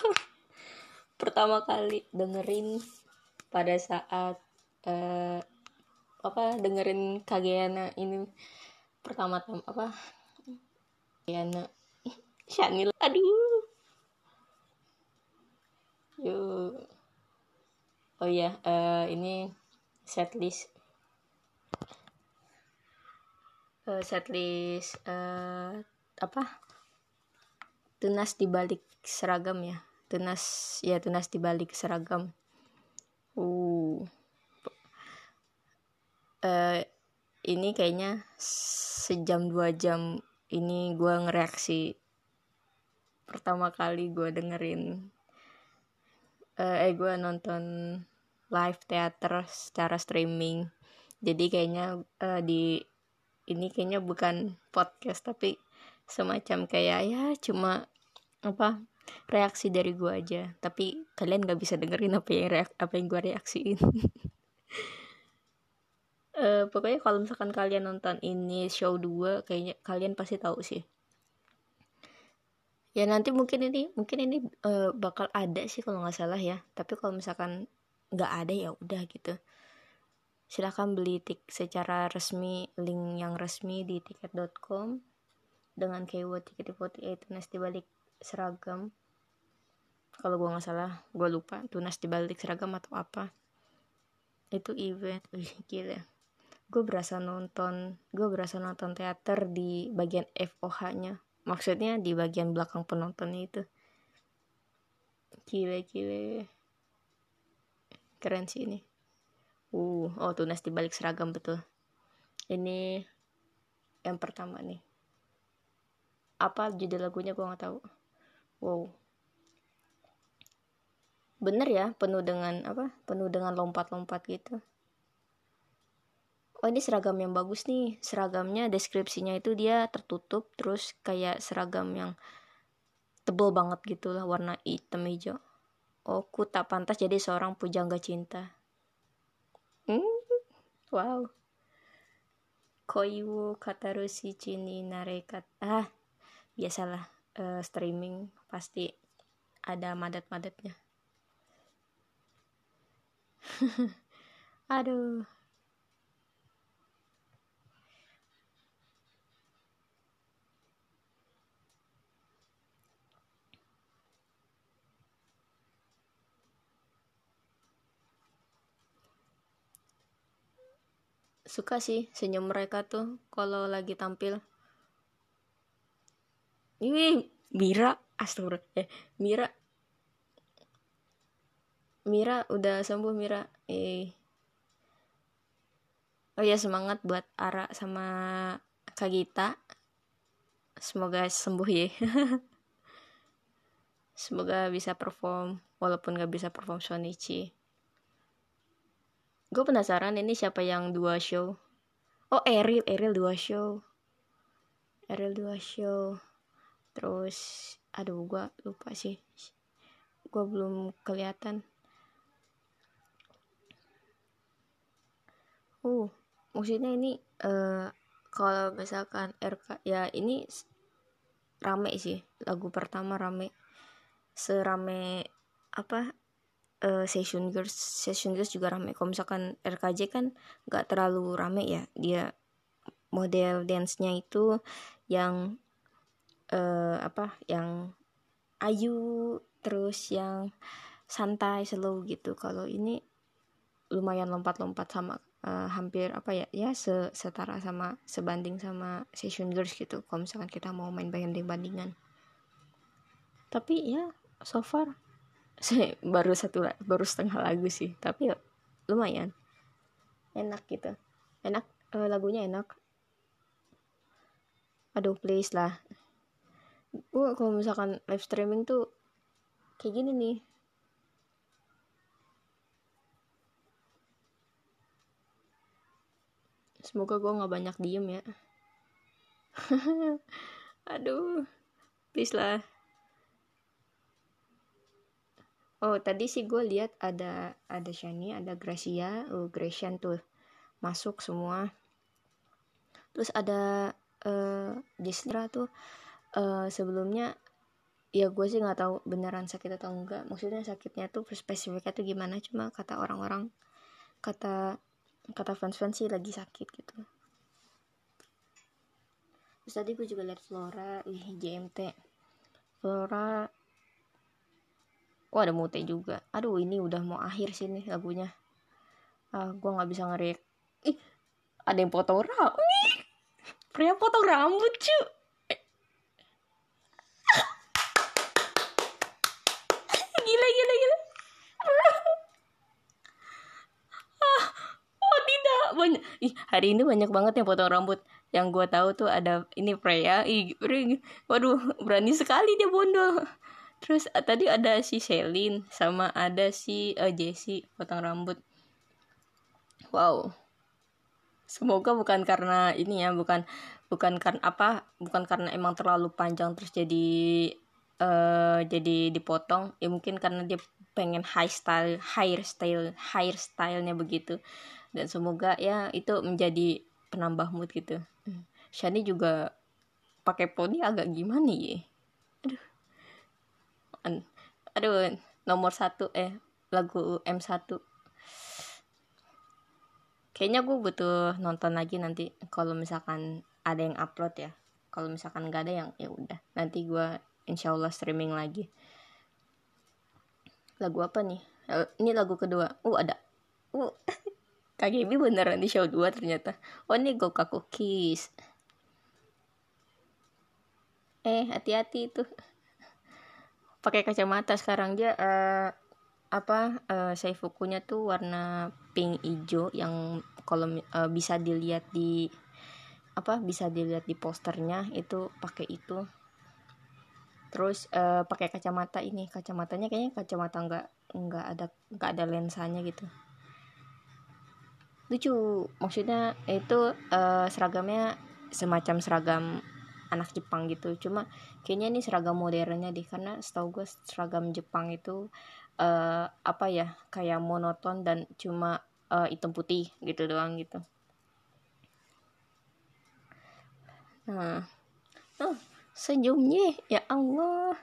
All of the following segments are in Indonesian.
pertama kali dengerin pada saat uh, apa dengerin Kageana ini pertama tam apa Kageana Shanil aduh. Yuk oh ya uh, ini setlist. Uh, setlist uh, apa tunas dibalik seragam ya tunas ya tunas dibalik seragam. Uh. Uh, ini kayaknya sejam dua jam ini gue ngereaksi pertama kali gue dengerin uh, eh gue nonton live theater secara streaming. Jadi kayaknya uh, di ini kayaknya bukan podcast tapi semacam kayak ya cuma apa reaksi dari gue aja. Tapi kalian gak bisa dengerin apa yang reak apa yang gue reaksiin. Uh, pokoknya kalau misalkan kalian nonton ini show 2 kayaknya kalian pasti tahu sih. Ya nanti mungkin ini mungkin ini uh, bakal ada sih kalau nggak salah ya. Tapi kalau misalkan nggak ada ya udah gitu. Silahkan beli tik secara resmi link yang resmi di tiket.com dengan keyword tiket itu tunas dibalik seragam kalau gue nggak salah gue lupa tunas dibalik seragam atau apa. Itu event. Wih gila. Gue berasa nonton gue berasa nonton teater di bagian FOH nya maksudnya di bagian belakang penonton itu. Gile gile keren sih ini. Uh oh tunas dibalik seragam betul. Ini yang pertama nih. Apa judul lagunya? Gue nggak tahu. Wow bener ya penuh dengan apa penuh dengan lompat-lompat gitu. Oh ini seragam yang bagus nih. Seragamnya deskripsinya itu dia tertutup terus kayak seragam yang tebel banget gitu lah warna hitam hijau. Oh ku tak pantas jadi seorang pujangga cinta. Hmm wow. Koiwo katarushi chini narekat ah biasalah uh, streaming pasti ada madat-madatnya aduh. Suka sih senyum mereka tuh kalau lagi tampil. Ini Mira astagfirullah eh Mira Mira udah sembuh Mira. Eh. Oh ya semangat buat Ara sama Kagita semoga sembuh ya. Semoga bisa perform walaupun gak bisa perform Sonichi gue penasaran ini siapa yang dua show. Oh Eril. Eril dua show. Eril dua show. Terus aduh gue lupa sih. Gue belum kelihatan uh maksudnya ini uh, kalau misalkan RK ya ini rame sih lagu pertama rame. Serame apa uh, session girls session girls juga rame. Kalau misalkan RKJ kan nggak terlalu rame ya dia model dance-nya itu yang uh, apa yang ayu terus yang santai slow gitu. Kalau ini lumayan lompat-lompat sama uh, hampir apa ya ya setara sama sebanding sama session girls gitu kalau misalkan kita mau main banding-bandingan tapi ya so far saya baru satu baru setengah lagu sih tapi ya, lumayan. Enak gitu. Enak uh, lagunya enak. Aduh please lah. Gua kalau misalkan live streaming tuh kayak gini nih semoga gue nggak banyak diem ya. Aduh please lah. Oh tadi sih gue lihat ada ada Shani ada Gracia oh Grecian tuh masuk semua. Terus ada uh, tuh uh, sebelumnya ya gue sih nggak tahu beneran sakit atau enggak. Maksudnya sakitnya tuh spesifiknya tuh gimana? Cuma kata orang-orang kata kata fans-fans sih lagi sakit gitu. Terus tadi gue juga liat Flora ih JMT Flora oh ada Mute juga. Aduh ini udah mau akhir sih nih lagunya. Ah gue nggak bisa ngerik ih ada yang potong rambut pria potong rambut cuy banyak. Ih hari ini banyak banget yang potong rambut. Yang gue tahu tuh ada ini Freya ih waduh berani sekali dia bondol. Terus uh, tadi ada si Selin sama ada si uh, Jessie potong rambut. Wow. Semoga bukan karena ini ya bukan bukan karena apa bukan karena emang terlalu panjang terus jadi uh, jadi dipotong. Ya mungkin karena dia pengen high style hair style hair stylenya begitu dan semoga ya itu menjadi penambah mood gitu. Shani juga pakai poni agak gimana ya? Aduh. Aduh nomor satu eh lagu M1 kayaknya gue butuh nonton lagi nanti kalau misalkan ada yang upload ya. Kalau misalkan gak ada yang ya udah. Nanti gue insyaallah streaming lagi. Lagu apa nih? Eh, ini lagu kedua. Uh ada. Uh KGB beneran di show 2 ternyata. Oh ini Goka Cookies. Eh hati-hati itu. Pakai kacamata sekarang dia uh, apa uh, seifukunya tuh warna pink hijau yang kalau uh, bisa dilihat di apa bisa dilihat di posternya itu pakai itu. Terus uh, pakai kacamata ini. Kacamatanya kayaknya kacamata nggak nggak ada nggak ada lensanya gitu lucu maksudnya itu uh, seragamnya semacam seragam anak Jepang gitu. Cuma kayaknya ini seragam modernnya deh karena setahu gue seragam Jepang itu uh, apa ya kayak monoton dan cuma uh, hitam putih gitu doang gitu. Nah oh, senyumnya ya Allah.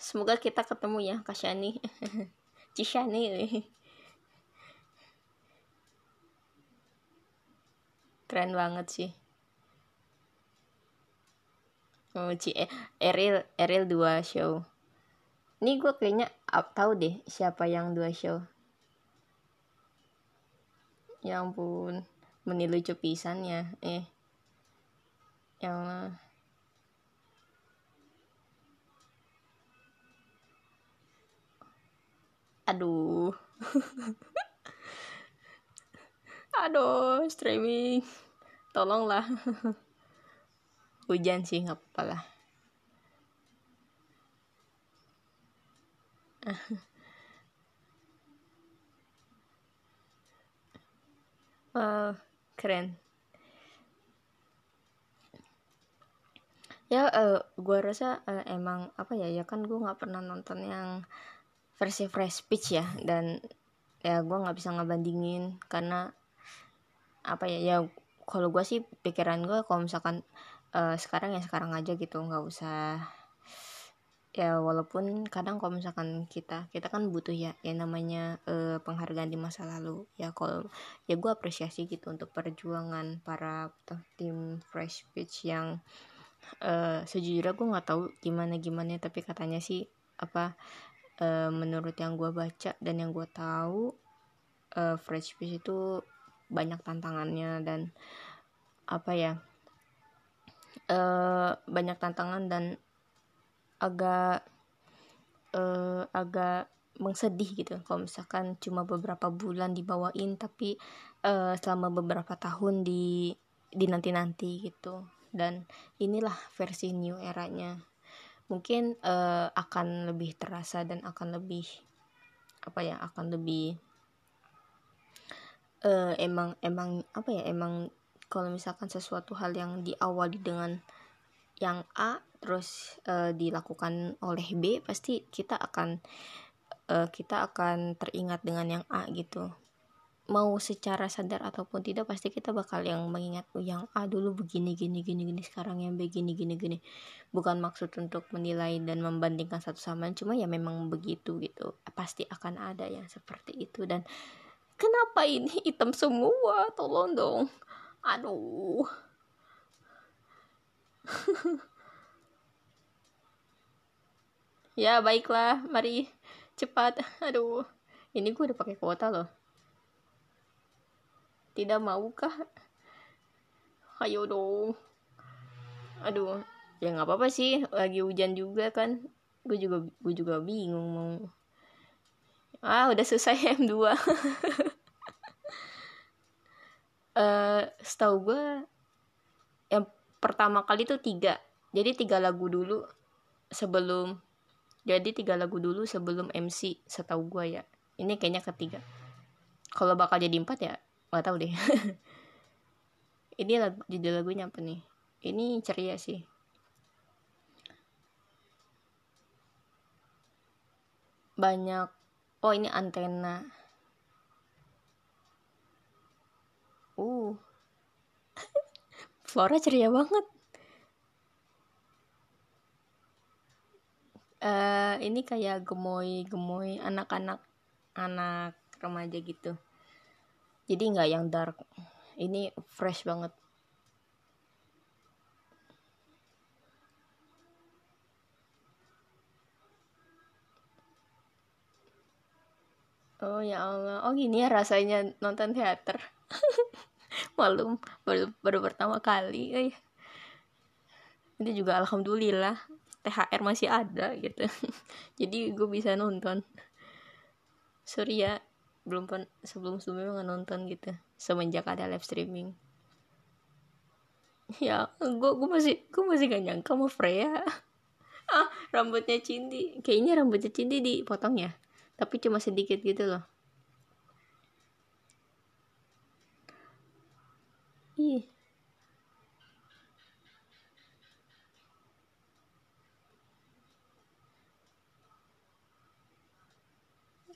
Semoga kita ketemu ya Kasyani Cishani keren banget sih. Oh Ci eh, Eril Eril dua show. Ini gue kayaknya tahu deh siapa yang dua show. Ya ampun menilu pisannya eh. Yang aduh aduh streaming. Tolonglah. Hujan sih nggak apa-apa lah. Uh, keren. Ya uh, gue rasa uh, emang apa ya ya kan gue nggak pernah nonton yang versi fresh speech ya dan ya gue nggak bisa ngebandingin karena apa ya ya kalau gue sih pikiran gue kalau misalkan uh, sekarang ya sekarang aja gitu nggak usah ya walaupun kadang kalau misalkan kita kita kan butuh ya yang namanya uh, penghargaan di masa lalu. Ya kalau ya gue apresiasi gitu untuk perjuangan para tim fresh pitch yang uh, sejujurnya gue nggak tahu gimana gimana tapi katanya sih apa uh, menurut yang gue baca dan yang gue tahu uh, fresh pitch itu banyak tantangannya dan apa ya uh, banyak tantangan dan agak uh, agak mengsedih gitu. Kalau misalkan cuma beberapa bulan dibawain tapi uh, selama beberapa tahun di di nanti nanti gitu. Dan inilah versi new eranya. Mungkin uh, akan lebih terasa dan akan lebih apa ya akan lebih uh, emang emang apa ya emang kalau misalkan sesuatu hal yang diawali dengan yang A terus uh, dilakukan oleh B pasti kita akan uh, kita akan teringat dengan yang A gitu. Mau secara sadar ataupun tidak pasti kita bakal yang mengingat oh, yang ah dulu begini gini gini gini sekarang yang begini gini gini. Bukan maksud untuk menilai dan membandingkan satu sama lain cuma ya memang begitu gitu. Pasti akan ada yang seperti itu dan kenapa ini hitam semua? Tolong dong. Aduh. Ya baiklah. Mari cepat. Aduh. Ini gue udah pakai kuota loh. Tidak maukah? Ayo dong. Aduh. Ya nggak apa-apa sih. Lagi hujan juga kan. Gue juga gue juga bingung mau ah udah selesai M2 uh, eh, setahu gue yang pertama kali tuh tiga. Jadi tiga lagu dulu sebelum jadi tiga lagu dulu sebelum MC setahu gue ya. Ini kayaknya ketiga. Kalau bakal jadi empat ya nggak tahu deh. Ini lagu judul lagunya apa nih? Ini ceria sih. Banyak oh ini antena. Uh. Flora ceria banget. Uh, ini kayak gemoy gemoy anak-anak anak remaja gitu. Jadi nggak yang dark. Ini fresh banget Oh ya Allah, oh gini ya rasanya nonton teater. Malum baru baru pertama kali. Eh. Itu juga alhamdulillah THR masih ada gitu. Jadi gue bisa nonton. Sorry ya, belum pen sebelum sebelumnya nggak nonton gitu semenjak ada live streaming ya gue gue masih gue masih gak nyangka mau Freya ah rambutnya Cindy kayaknya rambutnya Cindy dipotong ya tapi cuma sedikit gitu loh. Ih.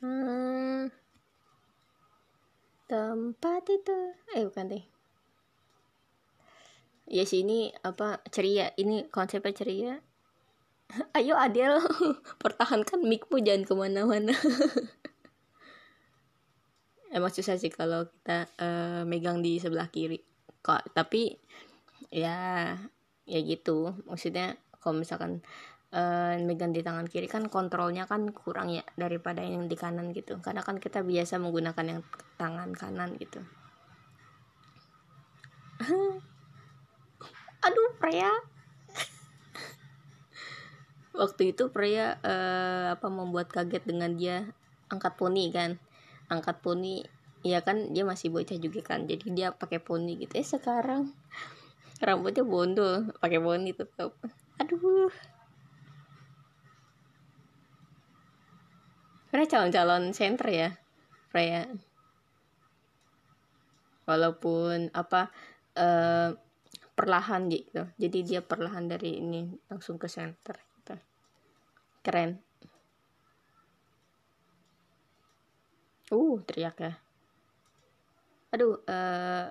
Hmm. Tempat itu. Eh bukan deh. Ya sih ini apa ceria. Ini konsepnya ceria ayo Adel pertahankan mikmu jangan ke mana-mana. Emang susah sih kalau kita uh, megang di sebelah kiri. Kok tapi ya ya gitu. Maksudnya kalau misalkan uh, megang di tangan kiri kan kontrolnya kan kurang ya daripada yang di kanan gitu. Karena kan kita biasa menggunakan yang tangan kanan gitu. Aduh Freya waktu itu Freya uh, apa membuat kaget dengan dia angkat poni kan. Angkat poni ya kan dia masih bocah juga kan. Jadi dia pakai poni gitu. Eh sekarang rambutnya bondol pakai poni tetap aduh. Karena calon-calon center ya Freya. Walaupun apa uh, perlahan gitu. Jadi dia perlahan dari ini langsung ke center. Keren. Uh teriak ya. Aduh uh,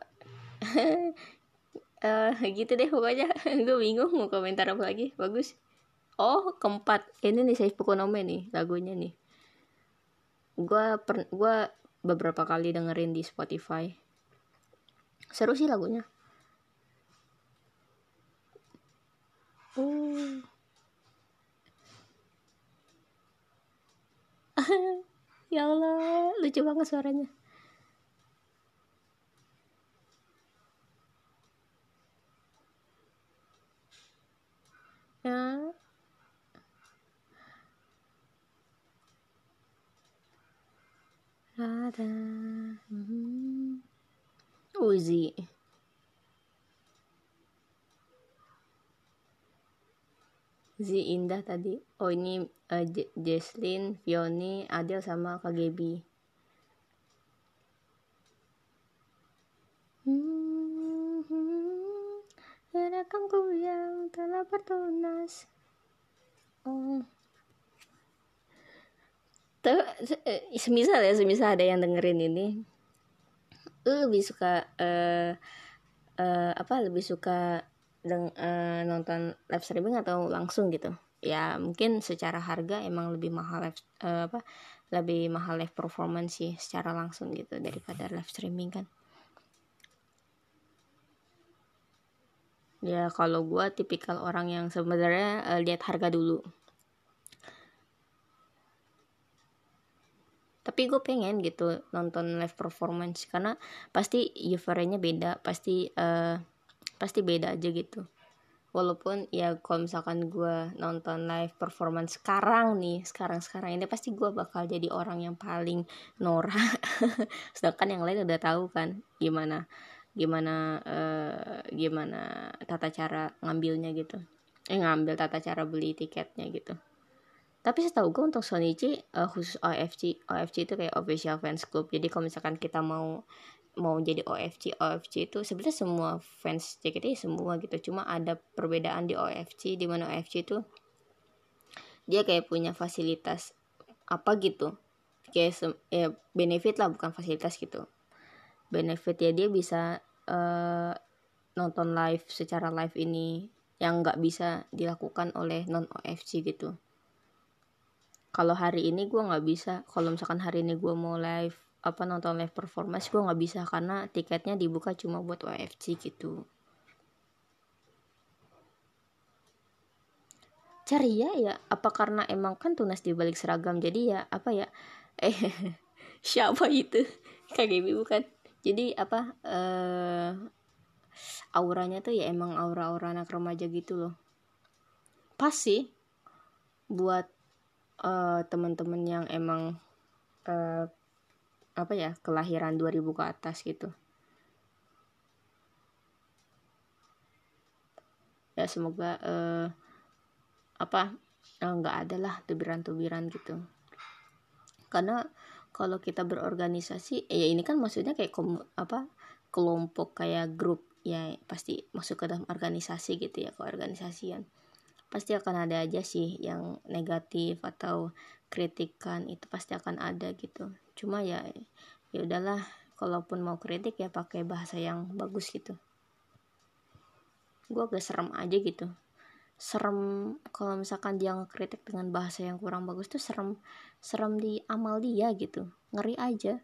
uh, gitu deh pokoknya. Gue bingung mau komentar apa lagi. Bagus. Oh keempat. Ini nih saya Pukonome nih lagunya nih. Gue gue beberapa kali dengerin di Spotify. Seru sih lagunya. Oh ya Allah lucu banget suaranya. Ya. Ada hmm. Uzi Zi Indah tadi. Oh ini uh, Jesslyn Fioni Adel sama KGB hmm, hmm, yang telah bertunas. Oh. Tuh eh, semisal ya semisal ada yang dengerin ini. Lu lebih suka uh, uh, apa lebih suka deng uh, nonton live streaming atau langsung gitu. Ya mungkin secara harga emang lebih mahal live uh, apa lebih mahal live performance sih secara langsung gitu daripada live streaming kan. Ya kalau gue tipikal orang yang sebenarnya uh, lihat harga dulu. Tapi gue pengen gitu nonton live performance karena pasti euforianya beda pasti uh, pasti beda aja gitu. Walaupun ya kalau misalkan gue nonton live performance sekarang nih sekarang sekarang ini pasti gue bakal jadi orang yang paling norak. Sedangkan yang lain udah tahu kan gimana gimana uh, gimana tata cara ngambilnya gitu. Eh ngambil tata cara beli tiketnya gitu. Tapi setahu gue untuk Sonichi uh, khusus OFC OFC itu kayak official fans club. Jadi kalau misalkan kita mau mau jadi OFC OFC itu sebenarnya semua fans JKT semua gitu. Cuma ada perbedaan di OFC di mana OFC itu dia kayak punya fasilitas apa gitu. Kayak ya benefit lah bukan fasilitas gitu. Benefit ya dia bisa uh, nonton live secara live ini yang nggak bisa dilakukan oleh non OFC gitu. Kalau hari ini gue nggak bisa. Kalau misalkan hari ini gue mau live apa nonton live performance gue nggak bisa karena tiketnya dibuka cuma buat WFC gitu. Ceria ya apa karena emang kan tunas di balik seragam jadi ya apa ya? Eh siapa itu? KGB bukan. Jadi apa eh auranya tuh ya emang aura-aura anak remaja gitu loh. Pas sih buat uh, teman-teman yang emang uh, apa ya kelahiran 2000 ke atas gitu. Ya semoga uh, apa nggak uh, ada lah tubiran-tubiran gitu. Karena kalau kita berorganisasi eh, ya ini kan maksudnya kayak kom, apa kelompok kayak grup ya pasti masuk ke dalam organisasi gitu ya ke organisasian pasti akan ada aja sih yang negatif atau kritikan itu pasti akan ada gitu. Cuma ya ya udahlah kalaupun mau kritik ya pakai bahasa yang bagus gitu. Gue agak serem aja gitu. Serem kalau misalkan dia ngekritik dengan bahasa yang kurang bagus tuh serem serem di amal dia gitu. Ngeri aja.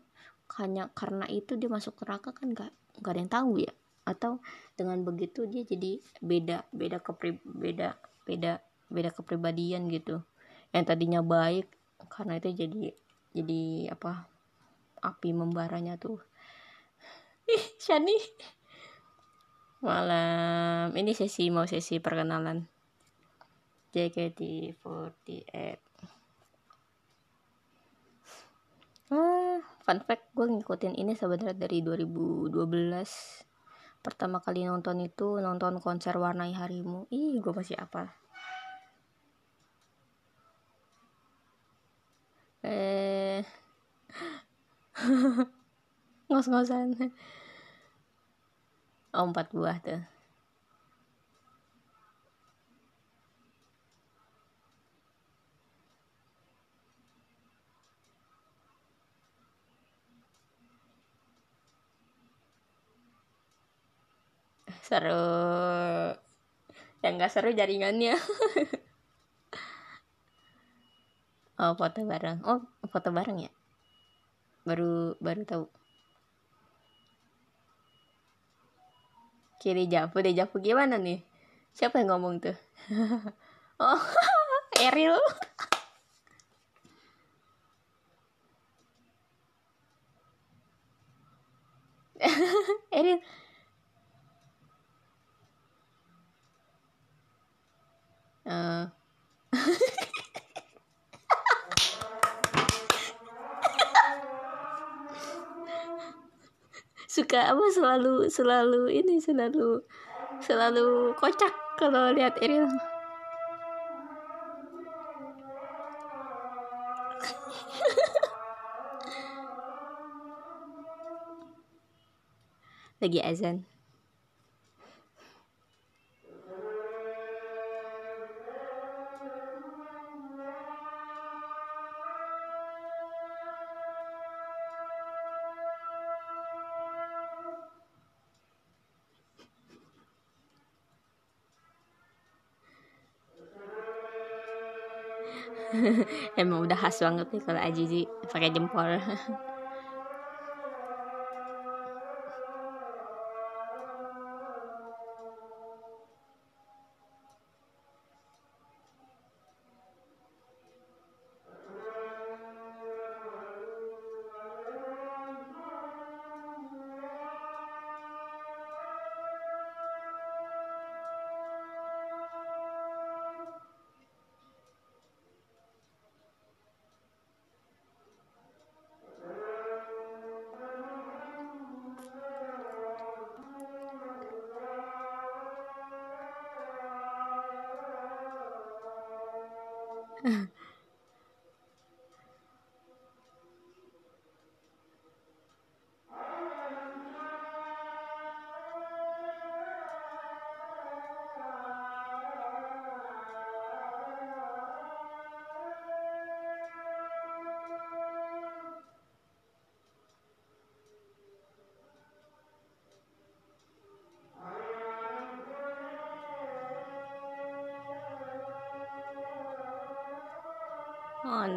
Hanya karena itu dia masuk neraka kan gak, gak ada yang tahu ya. Atau dengan begitu dia jadi beda beda kepri beda beda beda kepribadian gitu. Yang tadinya baik karena itu jadi jadi apa api membaranya tuh. Ih Shani. Malam. Ini sesi mau sesi perkenalan. JKT48 ah fun fact gue ngikutin ini sebenarnya dari 2012 pertama kali nonton itu nonton konser warnai harimu. Ih gue masih apa eh. Ngos-ngosan. Oh empat buah tuh. Seru. Yang gak seru jaringannya oh foto bareng. Oh foto bareng ya? Baru baru tahu. Kiri jafu deh jafu gimana nih? Siapa yang ngomong tuh? Oh Eril. Eril. Uh. Suka apa selalu selalu ini selalu selalu kocak kalau lihat Eril. Lagi azan udah khas banget nih kalau Azizi pakai jempol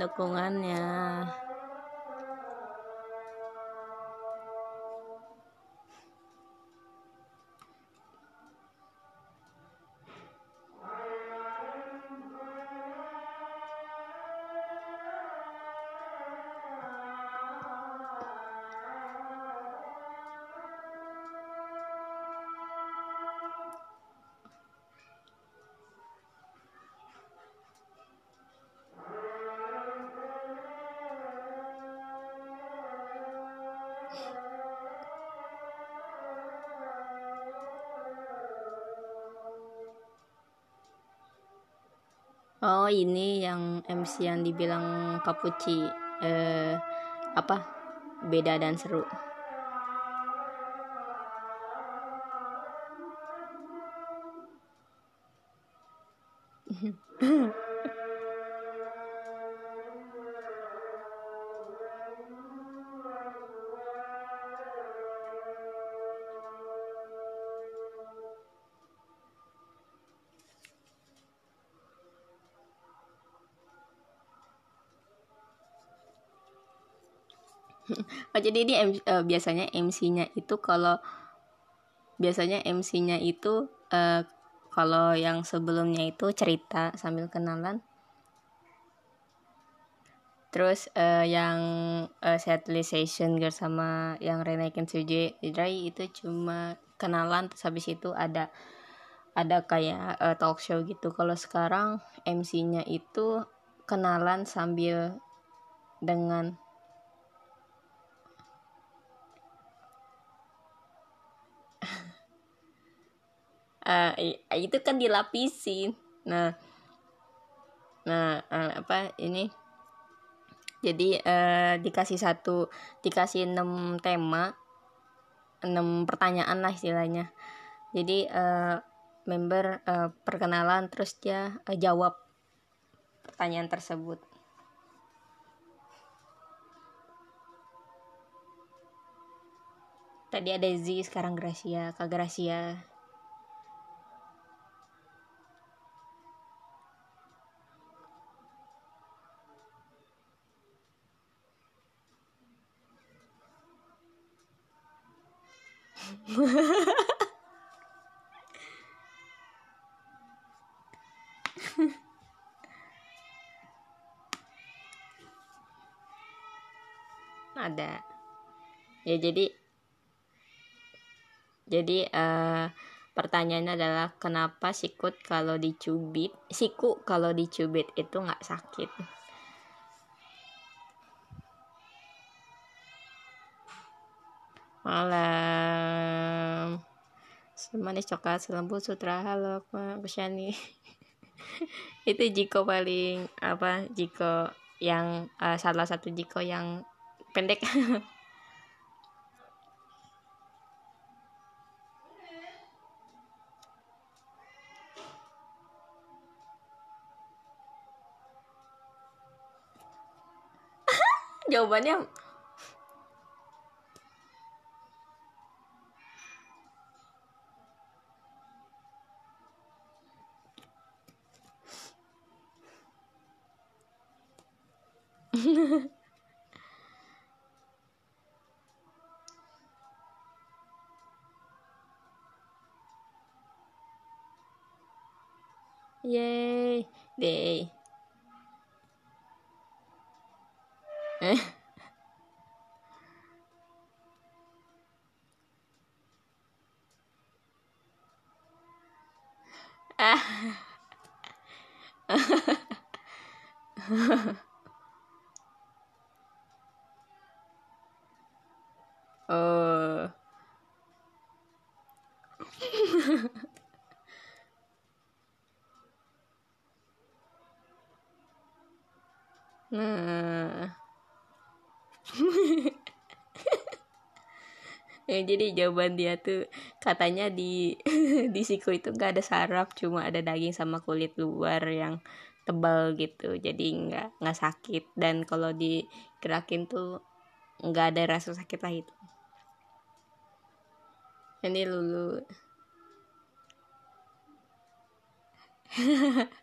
dukungannya. Ini yang MC yang dibilang Kapuci eh, apa beda dan seru. jadi ini uh, biasanya MC-nya itu kalau biasanya MC-nya itu uh, kalau yang sebelumnya itu cerita sambil kenalan. Terus uh, yang uh, setlist session sama yang Renaikin Suje Drai itu cuma kenalan terus habis itu ada ada kayak uh, talk show gitu. Kalau sekarang MC-nya itu kenalan sambil dengan uh, itu kan dilapisin. Nah nah uh, apa ini? Jadi uh, dikasih satu dikasih enam tema enam pertanyaan lah istilahnya. Jadi uh, member uh, perkenalan terus dia uh, jawab pertanyaan tersebut. Tadi ada Z sekarang Gracia. Kak Gracia ada. Ya jadi jadi uh, pertanyaannya adalah kenapa sikut kalau dicubit siku kalau dicubit itu nggak sakit? Malam semanis coklat selembut sutra. Halo Kushani itu Jiko paling apa Jiko yang uh, salah satu Jiko yang pendek. Jawabannya イエーイ。デイえあ oh. nah. ya, jadi jawaban dia tuh katanya di di siku itu gak ada saraf cuma ada daging sama kulit luar yang tebal gitu jadi nggak nggak sakit dan kalau digerakin tuh nggak ada rasa sakit lah itu ini lulu.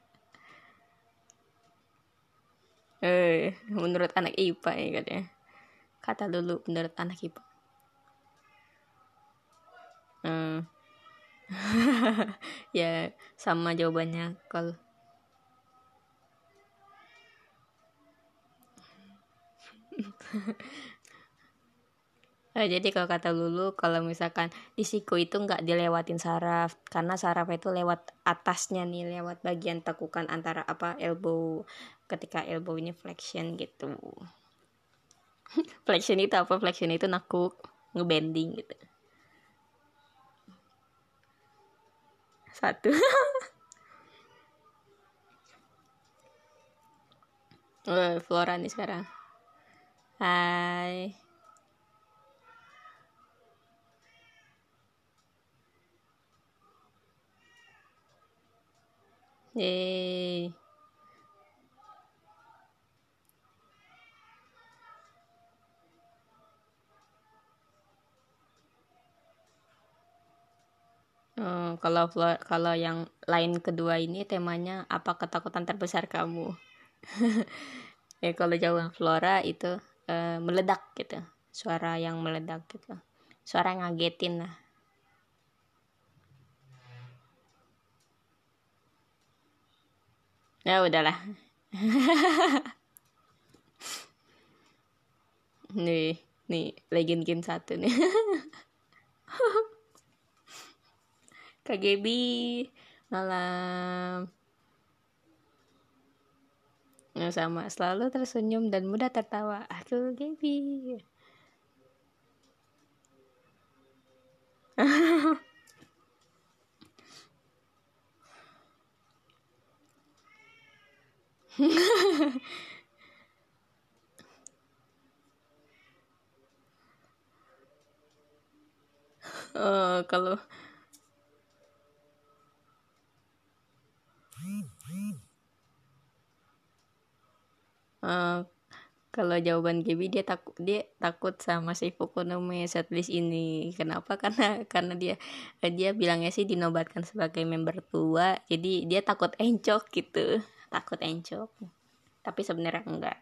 Eh menurut anak IPA ya katanya kata dulu menurut anak IPA hmm. ya sama jawabannya kalau Nah, jadi kalau kata Lulu, kalau misalkan di siku itu nggak dilewatin saraf, karena saraf itu lewat atasnya nih, lewat bagian tekukan antara apa elbow, ketika elbow ini flexion gitu. flexion itu apa? Flexion itu nakuk, ngebending gitu. Satu. oh, Flora nih sekarang. Hai. Yeay. Oh, kalau kalau yang lain kedua ini temanya apa ketakutan terbesar kamu? ya kalau jauh Flora itu uh, meledak gitu, suara yang meledak gitu, suara yang ngagetin lah. Ya udahlah. Nih nih legend game satu nih. KGB malam. Nggak sama. Selalu tersenyum dan mudah tertawa. Aku Gaby uh, kalau uh, kalau jawaban Gaby dia takut dia takut sama si Fukunomi setlist ini. Kenapa? Karena karena dia dia bilangnya sih dinobatkan sebagai member tua jadi dia takut encok gitu takut encok. Tapi sebenarnya enggak.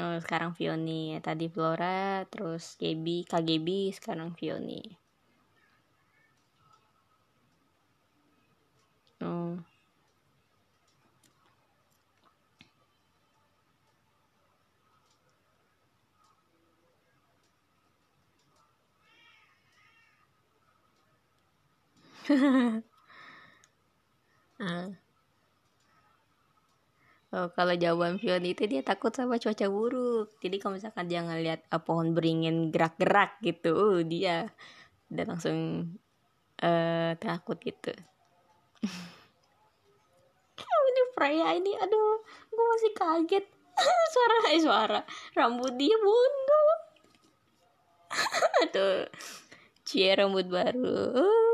Oh, sekarang Vioni tadi Flora terus KB KGB sekarang Vioni oh. Uh. Oh, kalau jawaban Fion itu dia takut sama cuaca buruk. Jadi kalau misalkan dia ngeliat uh, pohon beringin gerak-gerak gitu, uh, dia udah langsung uh, takut gitu. ini Freya ini, aduh, gue masih kaget. suara eh suara rambut dia bondo. aduh, cie rambut baru. Uh.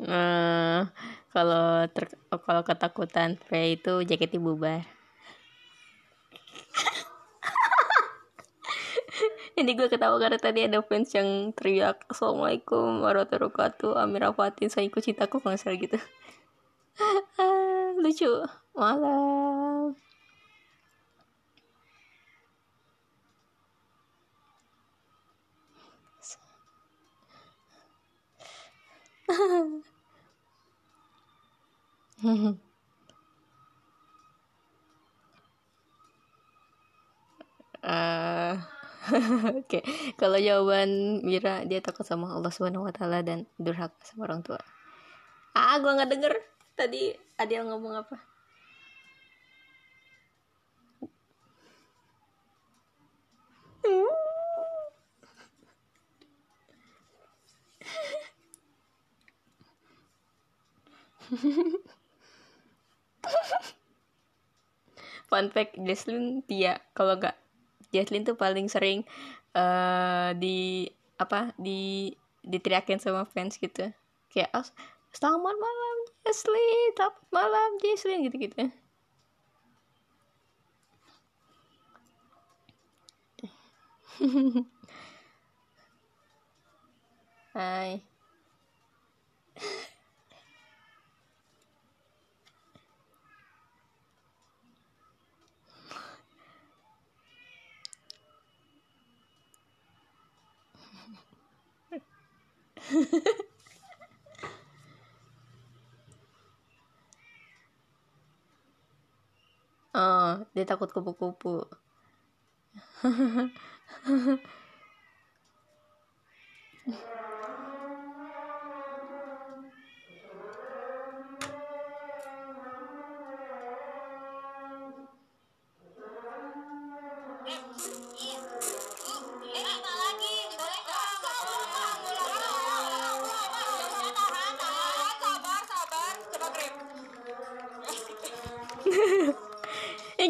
Uh, kalau ter kalau ketakutan Frey itu jaketnya bubar. ini gue ketawa karena tadi ada fans yang teriak assalamualaikum warahmatullahi wabarakatuh Amira Fatin saya ikut cintaku kalau gitu. Lucu. Malam uh, Oke, okay. kalau jawaban Mira dia takut sama Allah Subhanahu wa taala dan durhaka sama orang tua. Ah, gua nggak denger tadi ada yang ngomong apa. Fun fact Jesslyn Tia kalau nggak Jesslyn tuh paling sering uh, di apa di diteriakin sama fans gitu. Kayak oh, selamat malam Jesslyn selamat malam Jesslyn gitu gitu Hai ああ、出たことぼこぼ。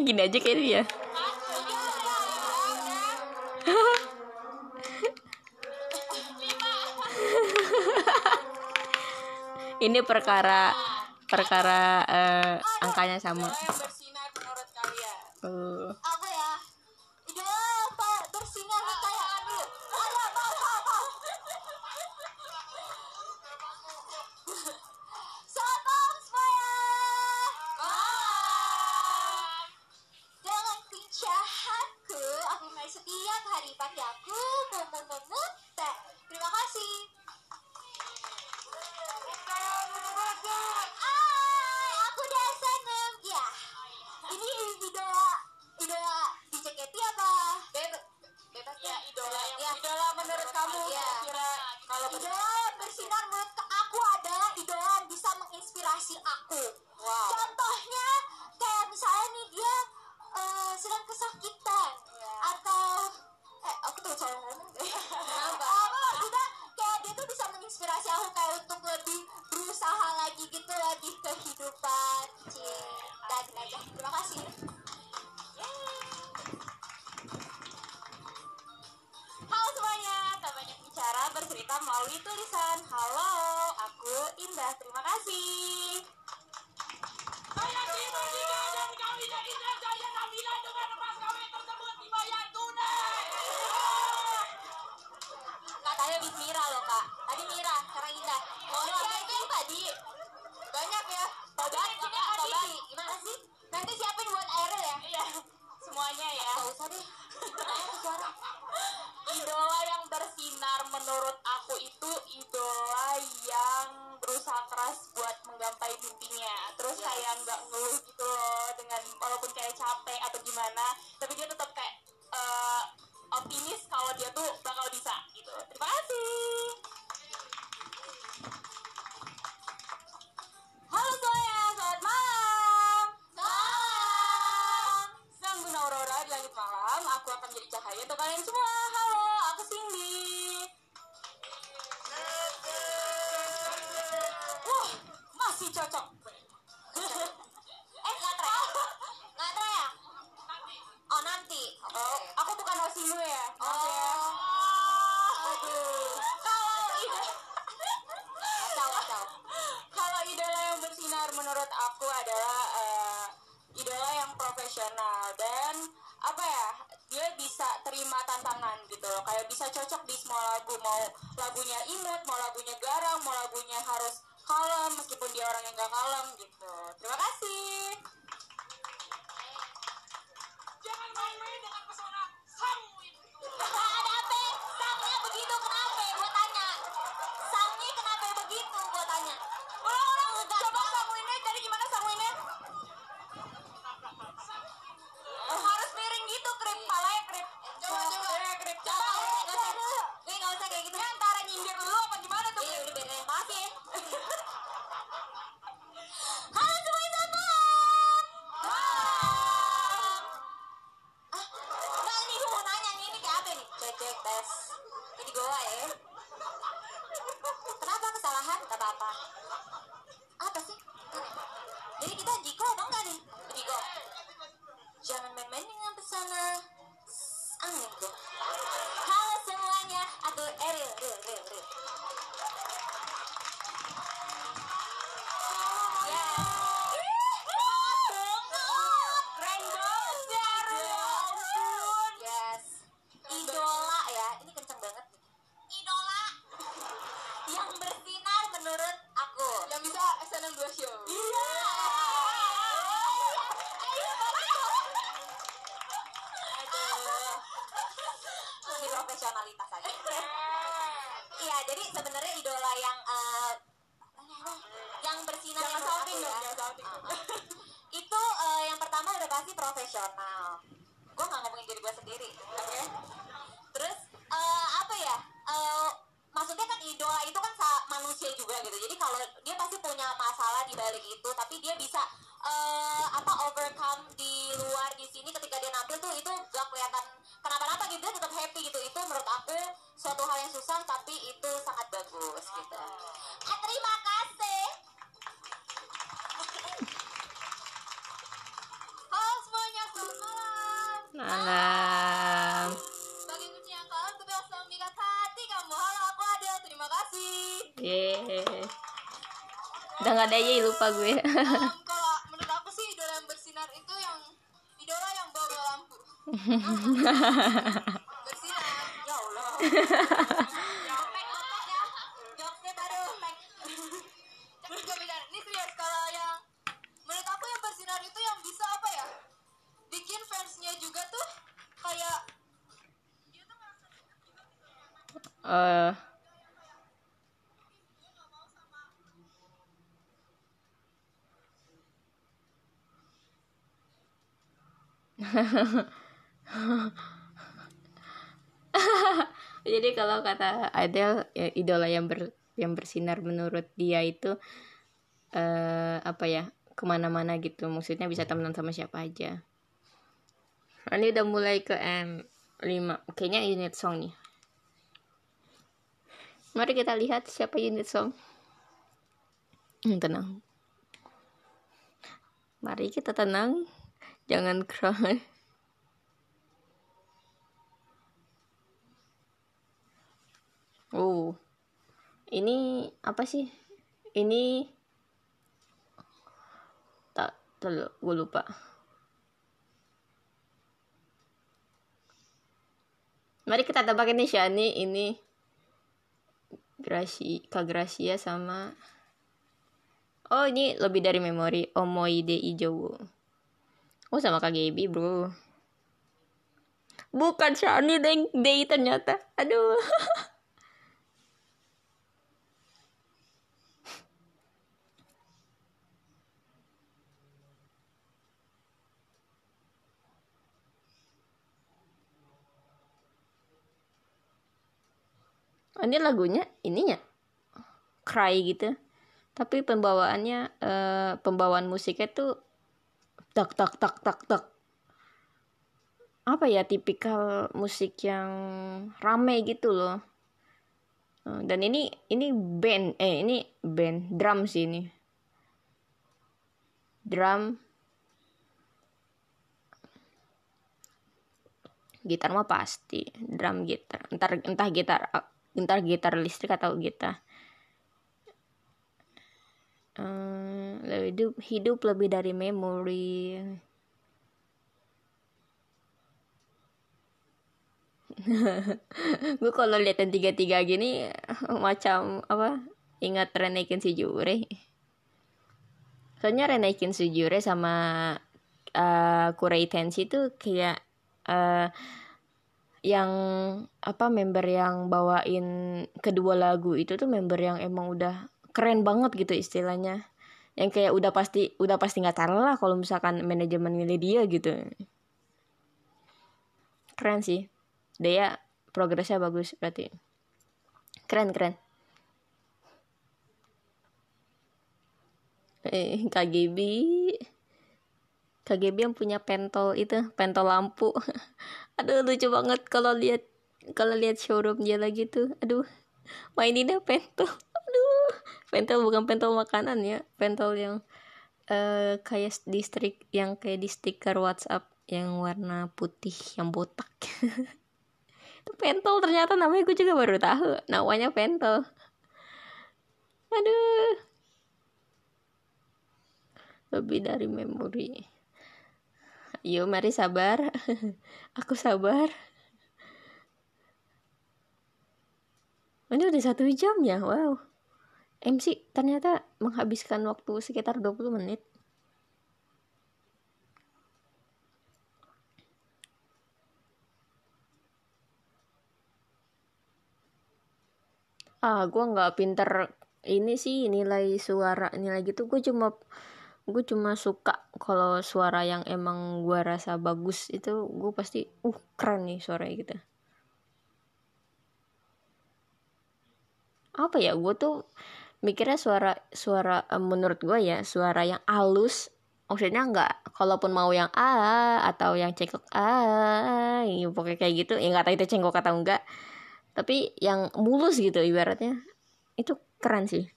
gini aja kayak dia. Ini perkara perkara uh, angkanya sama. Uh. lupa gue? Um, kalau menurut aku sih idola yang bersinar itu yang idola yang bawa lampu. jadi kalau kata Adele ya, idola yang ber yang bersinar menurut dia itu uh, apa ya ke mana-mana gitu. Maksudnya bisa temenan sama siapa aja. Nah, ini udah mulai ke M5 kayaknya unit song nih. Mari kita lihat siapa unit song. Hmm, tenang. Mari kita tenang. Jangan cry. apa sih? Ini tak terlalu gue lupa. Mari kita tebak ini Shani. Ini Gracia Kak sama oh ini lebih dari memori. Omoide Ijowo. Oh sama Kak bro. Bukan Shani deng. Day ternyata. Aduh. Oh, ini lagunya ininya cry gitu. Tapi pembawaannya uh, pembawaan musiknya tuh tak tak tak tak tak. Apa ya tipikal musik yang rame gitu loh. Eh, dan ini ini band eh ini band drum sih ini. Drum. Gitar mah pasti drum gitar. Entar entah gitar gitar gitar listrik atau gitar? Uh, hidup hidup lebih dari memori. Gue kalau liatin tiga tiga gini macam apa ingat Renekin si Jure soalnya Renekin si Jure sama uh, Kurei Tensi tuh kayak uh, yang apa member yang bawain kedua lagu itu tuh member yang emang udah keren banget gitu istilahnya. Yang kayak udah pasti udah pasti nggak salah lah kalau misalkan manajemen milih dia gitu. Keren sih. Dia progresnya bagus berarti. Keren keren. Eh KGB KGB yang punya pentol itu pentol lampu aduh lucu banget kalau lihat kalau lihat showroom dia lagi tuh. Aduh maininnya pentol pentol bukan pentol makanan ya pentol yang uh, kayak distrik yang kayak di stiker WhatsApp yang warna putih yang botak. Itu pentol ternyata namanya gue juga baru tahu namanya pentol aduh. Lebih dari memori yuk mari sabar aku sabar ini udah satu jam ya wow MC ternyata menghabiskan waktu sekitar 20 menit. Ah, gue nggak pinter ini sih nilai suara nilai gitu. Gue cuma gue cuma suka kalau suara yang emang gue rasa bagus itu gue pasti uh keren nih suaranya gitu. Apa ya gue tuh mikirnya suara suara um, menurut gue ya suara yang halus maksudnya nggak kalaupun mau yang a atau yang cengkok a ya pokoknya kayak gitu ya nggak tahu itu cengkok atau enggak tapi yang mulus gitu ibaratnya itu keren sih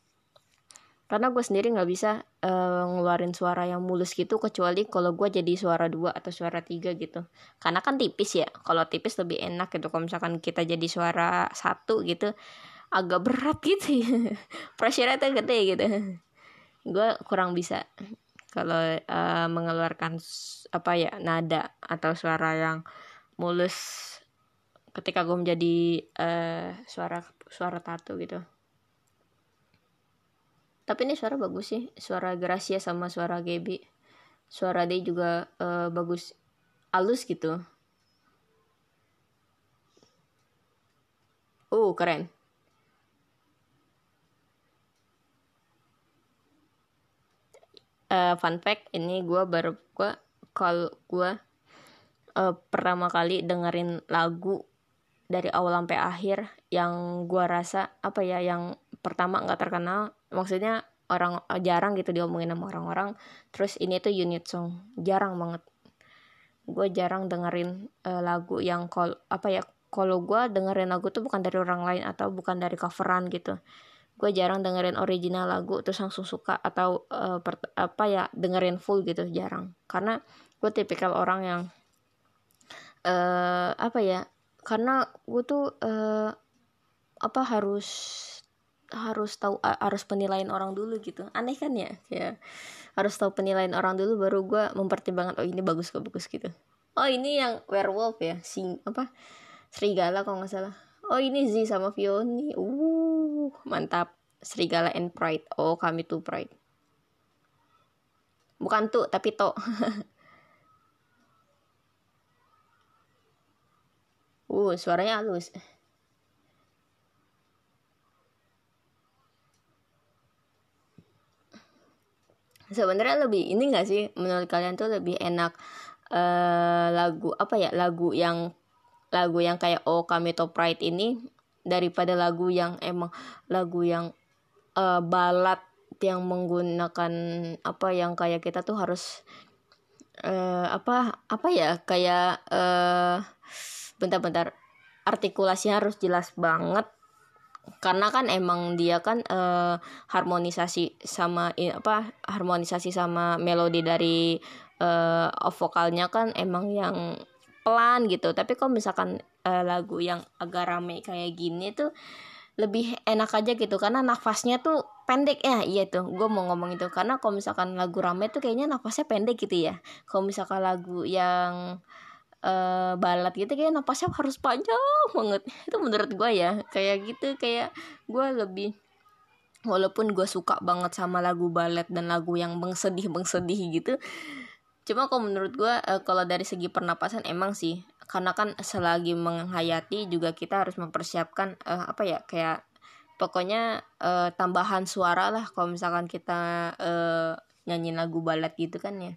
karena gue sendiri nggak bisa uh, ngeluarin suara yang mulus gitu kecuali kalau gue jadi suara dua atau suara tiga gitu. Karena kan tipis ya kalau tipis lebih enak gitu. Kalau misalkan kita jadi suara satu gitu agak berat gitu ya. Pressure itu gede gitu. Gue kurang bisa kalau uh, mengeluarkan apa ya nada atau suara yang mulus ketika gue menjadi uh, suara suara tato gitu tapi ini suara bagus sih. Suara Gracia sama suara Gaby. Suara dia juga uh, bagus. Halus gitu. Uh keren. Uh, fun fact ini gue baru gue kalau gue uh, pertama kali dengerin lagu dari awal sampai akhir yang gue rasa apa ya yang pertama nggak terkenal. Maksudnya orang jarang gitu diomongin sama orang-orang. Terus ini tuh unit song. Jarang banget. Gue jarang dengerin uh, lagu yang kol apa ya kalau gue dengerin lagu tuh bukan dari orang lain atau bukan dari coveran gitu. Gue jarang dengerin original lagu terus langsung suka atau uh, apa ya dengerin full gitu jarang. Karena gue tipikal orang yang uh, apa ya karena gue tuh uh, apa harus harus tahu harus penilaian orang dulu gitu. Aneh kan ya? Ya harus tahu penilaian orang dulu baru gue mempertimbangkan oh ini bagus kok bagus? gitu. Oh ini yang werewolf ya? Sing apa? Serigala kalau nggak salah. Oh ini Z sama Fioni. Uh mantap. Serigala and Pride. Oh kami tuh Pride. Bukan tuh tapi to uh suaranya halus sebenarnya lebih ini gak sih menurut kalian tuh lebih enak uh, lagu apa ya lagu yang lagu yang kayak Oh Kami To Pride ini daripada lagu yang emang lagu yang uh, balad yang menggunakan apa yang kayak kita tuh harus uh, apa apa ya kayak uh, bentar-bentar artikulasinya harus jelas banget karena kan emang dia kan uh, harmonisasi sama apa harmonisasi sama melodi dari uh, vokalnya kan emang yang pelan gitu. Tapi kalau misalkan uh, lagu yang agak rame kayak gini tuh lebih enak aja gitu. Karena nafasnya tuh pendek. Ya iya tuh. Gue mau ngomong itu. Karena kalau misalkan lagu rame tuh kayaknya nafasnya pendek gitu ya. Kalau misalkan lagu yang uh, balat gitu kayak napasnya harus panjang banget. Itu menurut gue ya kayak gitu kayak gue lebih walaupun gue suka banget sama lagu balet dan lagu yang bengsedih bengsedih gitu cuma kalau menurut gue uh, kalau dari segi pernapasan emang sih karena kan selagi menghayati juga kita harus mempersiapkan uh, apa ya kayak pokoknya uh, tambahan suara lah kalau misalkan kita uh, nyanyi lagu balet gitu kan ya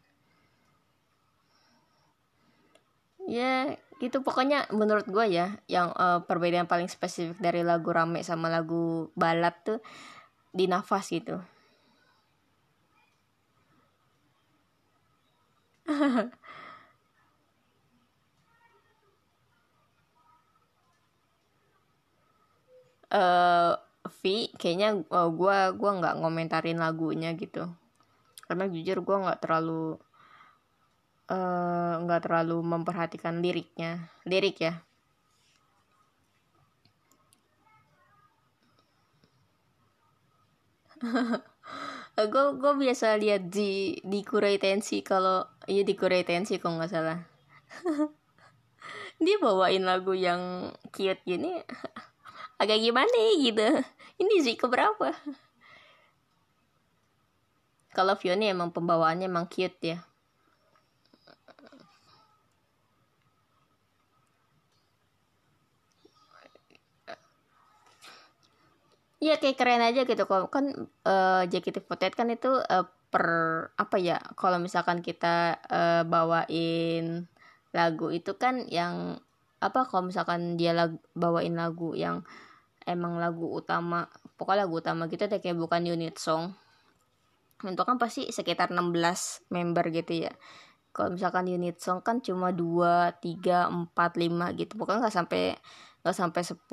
ya gitu. Pokoknya menurut gue ya yang uh, perbedaan paling spesifik dari lagu rame sama lagu balat tuh di nafas gitu. Uh, V kayaknya uh, gua gua nggak ngomentarin lagunya gitu. Karena jujur gua nggak terlalu eh, nggak uh, terlalu memperhatikan liriknya. Lirik ya. Gue gue biasa lihat di di Kurai Tensi kalau iya di Kurai Tensi kok nggak salah. Dia bawain lagu yang cute gini agak gimana gitu. Ini sih keberapa? Kalau Fiona emang pembawaannya emang cute ya Iya kayak keren aja gitu. Kok kan uh, JKT48 kan itu uh, per apa ya kalau misalkan kita uh, bawain lagu itu kan yang apa kalau misalkan dia lag, bawain lagu yang emang lagu utama pokoknya lagu utama gitu deh kayak bukan unit song. Itu kan pasti sekitar 16 member gitu ya. Kalau misalkan unit song kan cuma 2, 3, 4, 5 gitu. Pokoknya nggak sampai nggak sampai 10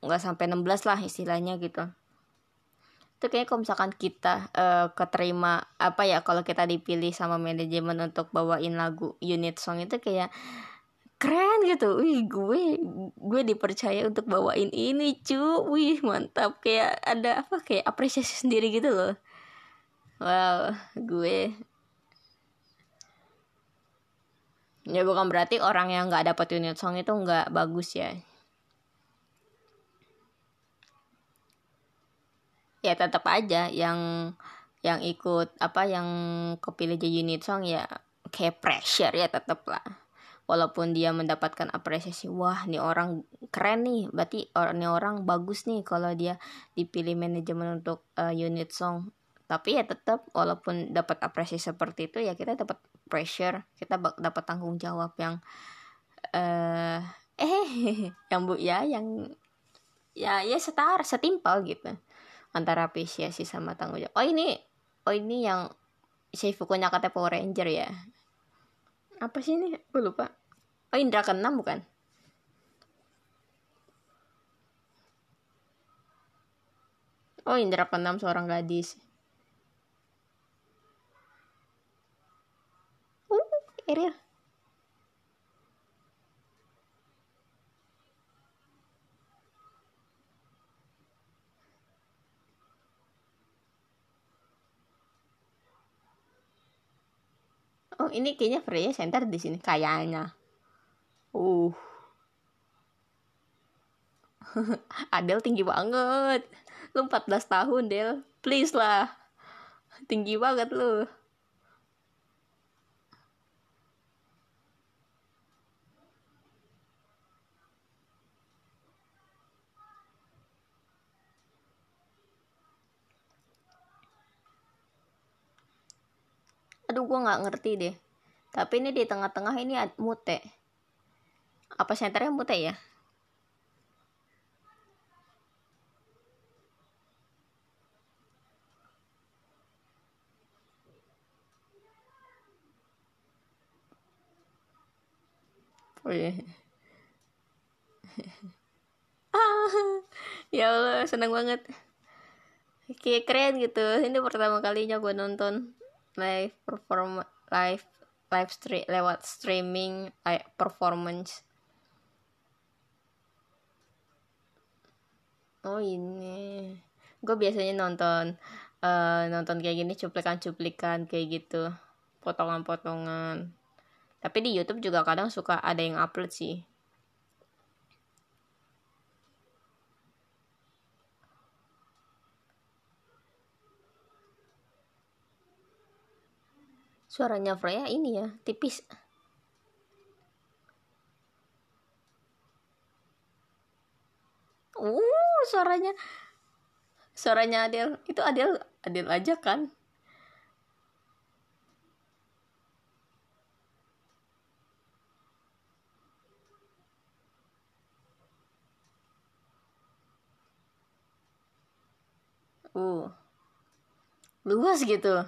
nggak sampai 16 lah istilahnya gitu. Itu kayaknya kalau misalkan kita uh, keterima apa ya kalau kita dipilih sama manajemen untuk bawain lagu unit song itu kayak keren gitu. Wih gue gue dipercaya untuk bawain ini cu. Wih mantap. Kayak ada apa kayak apresiasi sendiri gitu loh. Wow gue. Ya bukan berarti orang yang nggak dapat unit song itu nggak bagus ya ya tetap aja yang yang ikut apa yang kepilih jadi unit song ya kayak pressure ya tetap lah. Walaupun dia mendapatkan apresiasi wah nih orang keren nih berarti orang nih orang bagus nih kalau dia dipilih manajemen untuk uh, unit song. Tapi ya tetap walaupun dapat apresiasi seperti itu ya kita dapat pressure kita dapat tanggung jawab yang uh, eh yang bu ya yang ya ya setara setimpal gitu antara apresiasi sama tanggung jawab oh ini oh ini yang Seifuku kata Power Ranger ya apa sih ini gue lupa Oh Indra keenam bukan? Oh Indra keenam seorang gadis. Uh, Ariel. Oh, ini kayaknya Freya center di sini kayaknya. Uh. Adel tinggi banget. Lu 14 tahun, Del. Please lah. Tinggi banget lu. Aduh, gue nggak ngerti deh. Tapi ini di tengah-tengah ini mute apa senternya mute ya Oh iya. ah, ya Allah, seneng banget. Kayak keren gitu. Ini pertama kalinya gue nonton live perform live live stream lewat streaming kayak performance. Oh ini. Gue biasanya nonton uh, nonton kayak gini cuplikan-cuplikan kayak gitu. Potongan-potongan. Tapi di YouTube juga kadang suka ada yang upload sih suaranya Freya ini ya tipis. Uh suaranya. Suaranya Adel itu Adel Adel aja kan? Uh. Luas gitu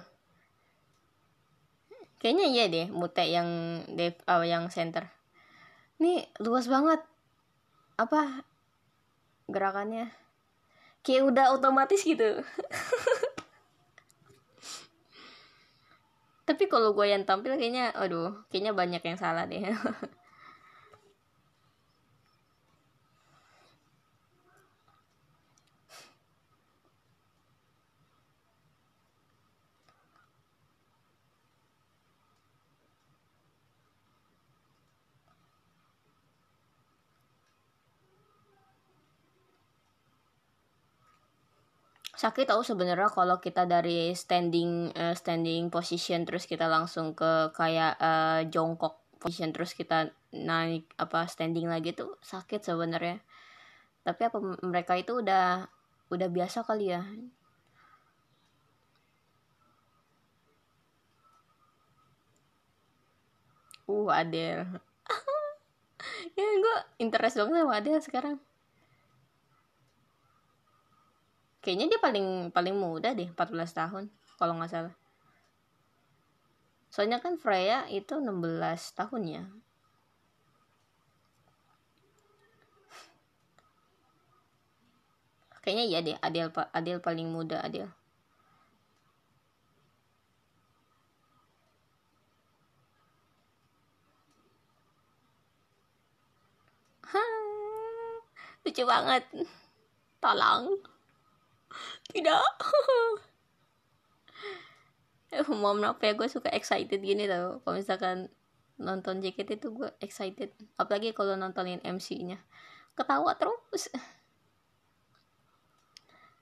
kayaknya iya deh mute yang dev oh, yang center. Ini luas banget. Apa? Gerakannya. Kayak udah otomatis gitu. Tapi kalau gue yang tampil kayaknya aduh kayaknya banyak yang salah deh sakit tahu sebenarnya kalau kita dari standing uh, standing position terus kita langsung ke kayak uh, jongkok position terus kita naik apa standing lagi tuh sakit sebenarnya. Tapi apa mereka itu udah udah biasa kali ya. Uh Adel ya gue interest banget sama Adel sekarang kayaknya dia paling paling muda deh 14 tahun kalau nggak salah. Soalnya kan Freya itu 16 tahun ya. Kayaknya iya deh Adel Adel paling muda Adel lucu banget. Tolong tidak. Eh mohon maaf ya gue suka excited gini tau. Kalau misalkan nonton JKT itu gue excited. Apalagi kalau nontonin MC-nya ketawa terus.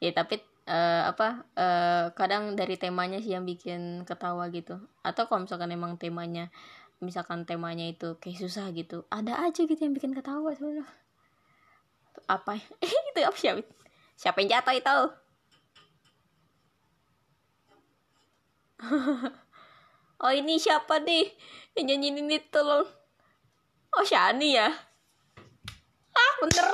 Ya tapi uh, apa uh, kadang dari temanya sih yang bikin ketawa gitu. Atau kalau misalkan emang temanya misalkan temanya itu kayak susah gitu ada aja gitu yang bikin ketawa sebenarnya apa eh itu apa siapa siapa yang jatuh itu oh ini siapa nih yang nyanyi ini? Tolong. Oh Shani ya? Ah bener.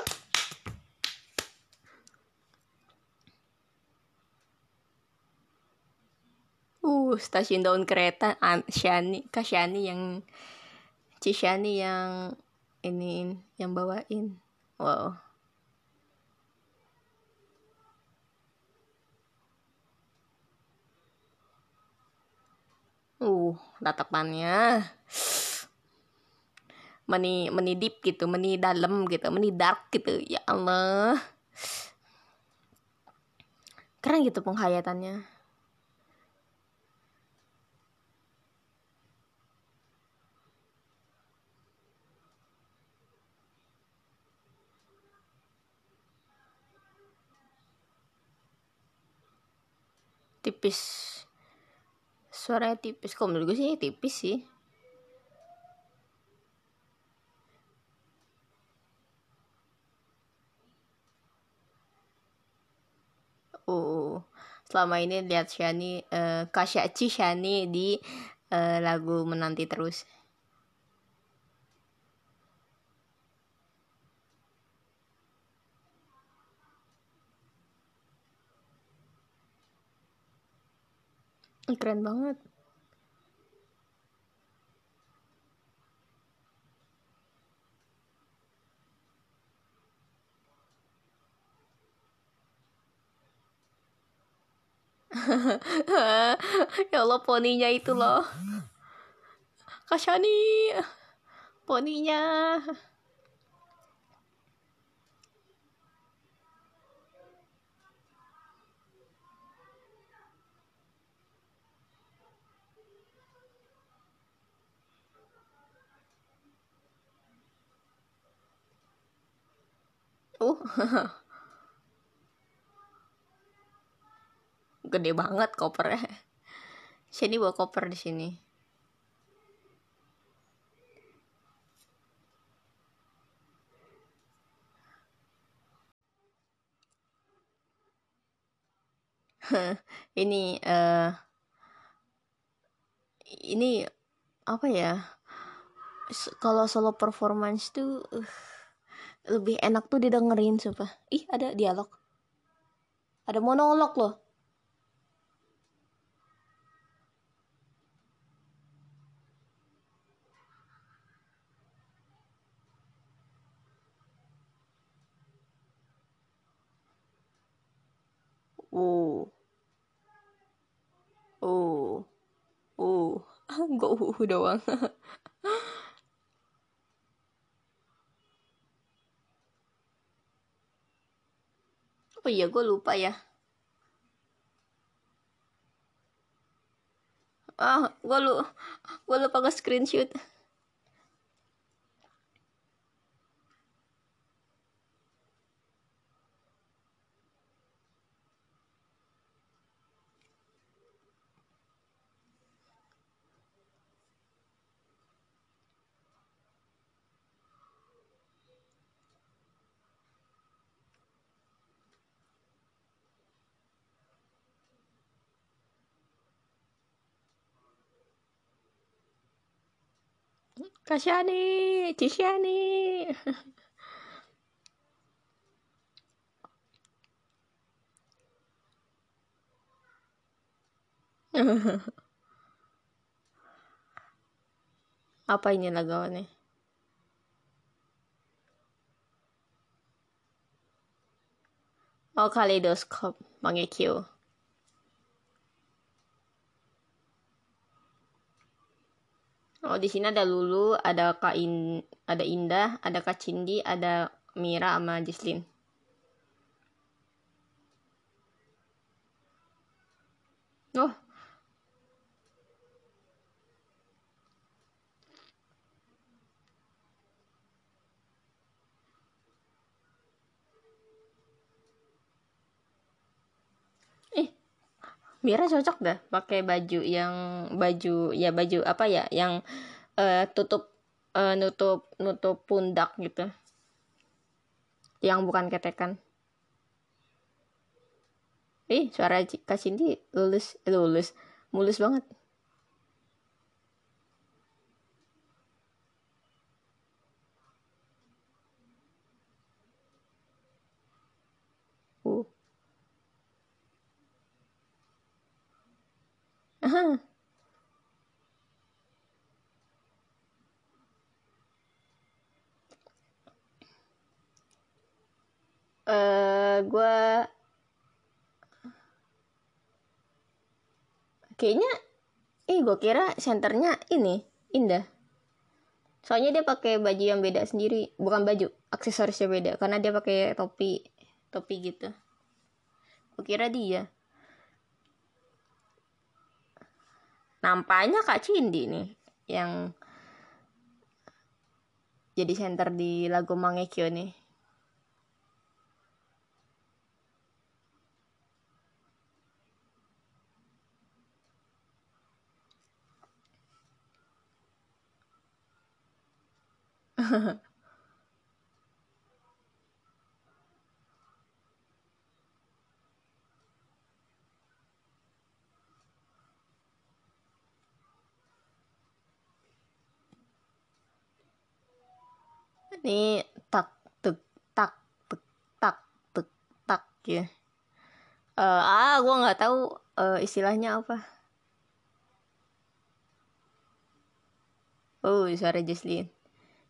Uh stasiun daun kereta. Shani. Kak Shani yang Cishani yang ini yang bawain. Wow uh tatapannya meni meni deep gitu meni dalam gitu meni dark gitu. Ya Allah. Keren gitu penghayatannya. Tipis suaranya tipis kok menurut gue sih tipis sih Oh, selama ini lihat Shani, uh, Kasyaci Shani di uh, lagu Menanti Terus. Keren banget. Ya Allah poninya itu loh. Kasyani poninya uh gede banget kopernya. Sini bawa koper di sini. Ini uh, ini apa ya? Kalau solo performance tuh uh, lebih enak tuh didengerin sumpah ih ada dialog ada monolog loh Oh. Oh. Oh. Enggak uh doang. oh iya, gue lupa ya. Ah, gue lu, gue lupa ke screenshot. Kasyani, Cisyani. Apa ini lagawannya? Oh, kaleidoskop, Mangekyo. Oh, di sini ada Lulu, ada Kak In, ada Indah, ada Kak Cindy, ada Mira sama Jislin. Oh. Eh, Mira cocok dah pakai baju yang baju ya baju apa ya yang uh, tutup uh, nutup nutup pundak gitu. Yang bukan ketekan. Eh suara Kak Cindy lulus eh, lulus mulus banget uh Uh, gue kayaknya eh gue kira senternya ini indah. Soalnya dia pakai baju yang beda sendiri bukan baju aksesorisnya beda karena dia pakai topi topi gitu. Gue kira dia nampaknya Kak Cindy nih yang jadi center di lagu Mangekyo nih ini tak tuk tak tuk tak tuk tak ya uh, ah gue nggak tahu uh, istilahnya apa. Oh suara Jesslyn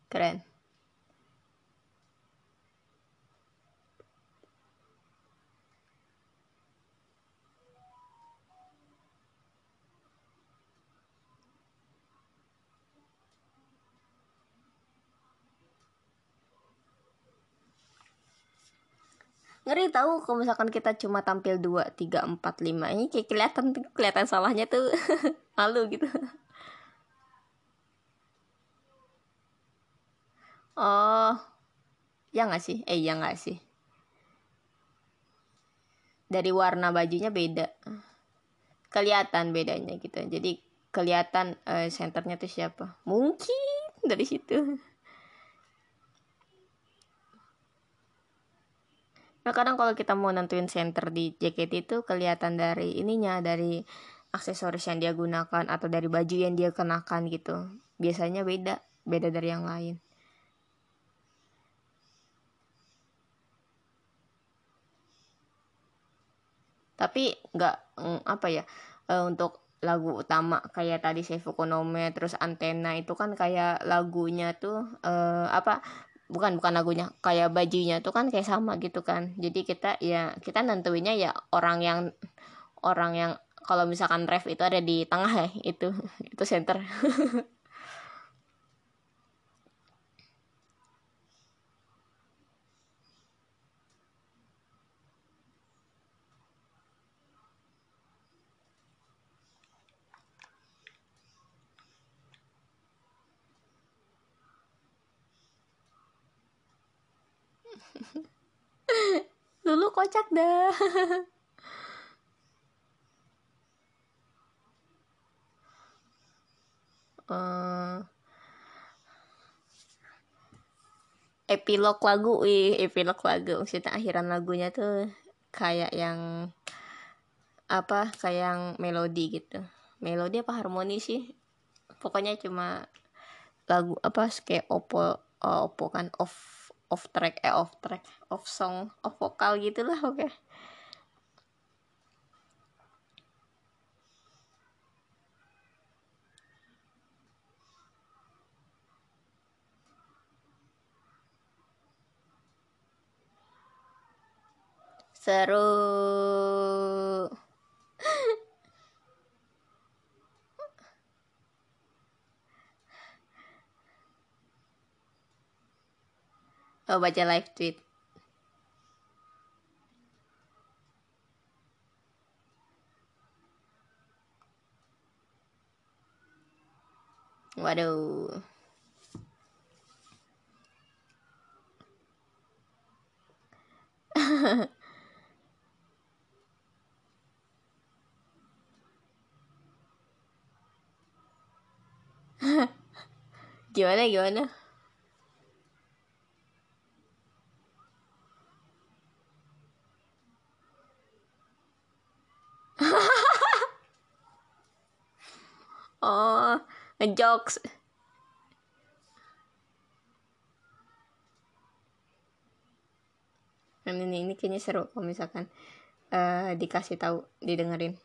keren ngeri tahu kalau misalkan kita cuma tampil dua tiga empat lima ini kayak kelihatan kelihatan salahnya tuh. Malu gitu. Oh ya nggak sih? Eh ya nggak sih. Dari warna bajunya beda. Kelihatan bedanya gitu. Jadi kelihatan uh, senternya tuh siapa? Mungkin dari situ nah kadang kalau kita mau nentuin center di jaket itu kelihatan dari ininya dari aksesoris yang dia gunakan atau dari baju yang dia kenakan gitu. Biasanya beda beda dari yang lain. Tapi nggak mm, apa ya uh, untuk lagu utama kayak tadi Seifukonome terus antena itu kan kayak lagunya tuh uh, apa bukan bukan lagunya kayak bajunya tuh kan kayak sama gitu kan. Jadi kita ya kita nentuinnya ya orang yang orang yang kalau misalkan ref itu ada di tengah ya itu itu center Lulu kocak dah. uh, epilog lagu, wih, epilog lagu. Maksudnya akhiran lagunya tuh kayak yang apa? Kayak yang melodi gitu. Melodi apa harmoni sih? Pokoknya cuma lagu apa kayak opo oh, opo kan off off track eh off track off song off vokal gitulah oke okay. seru Oh, baca live tweet. Waduh. gimana gimana? oh ngejokes. Ini ini kayaknya seru kalau misalkan uh, dikasih tahu didengerin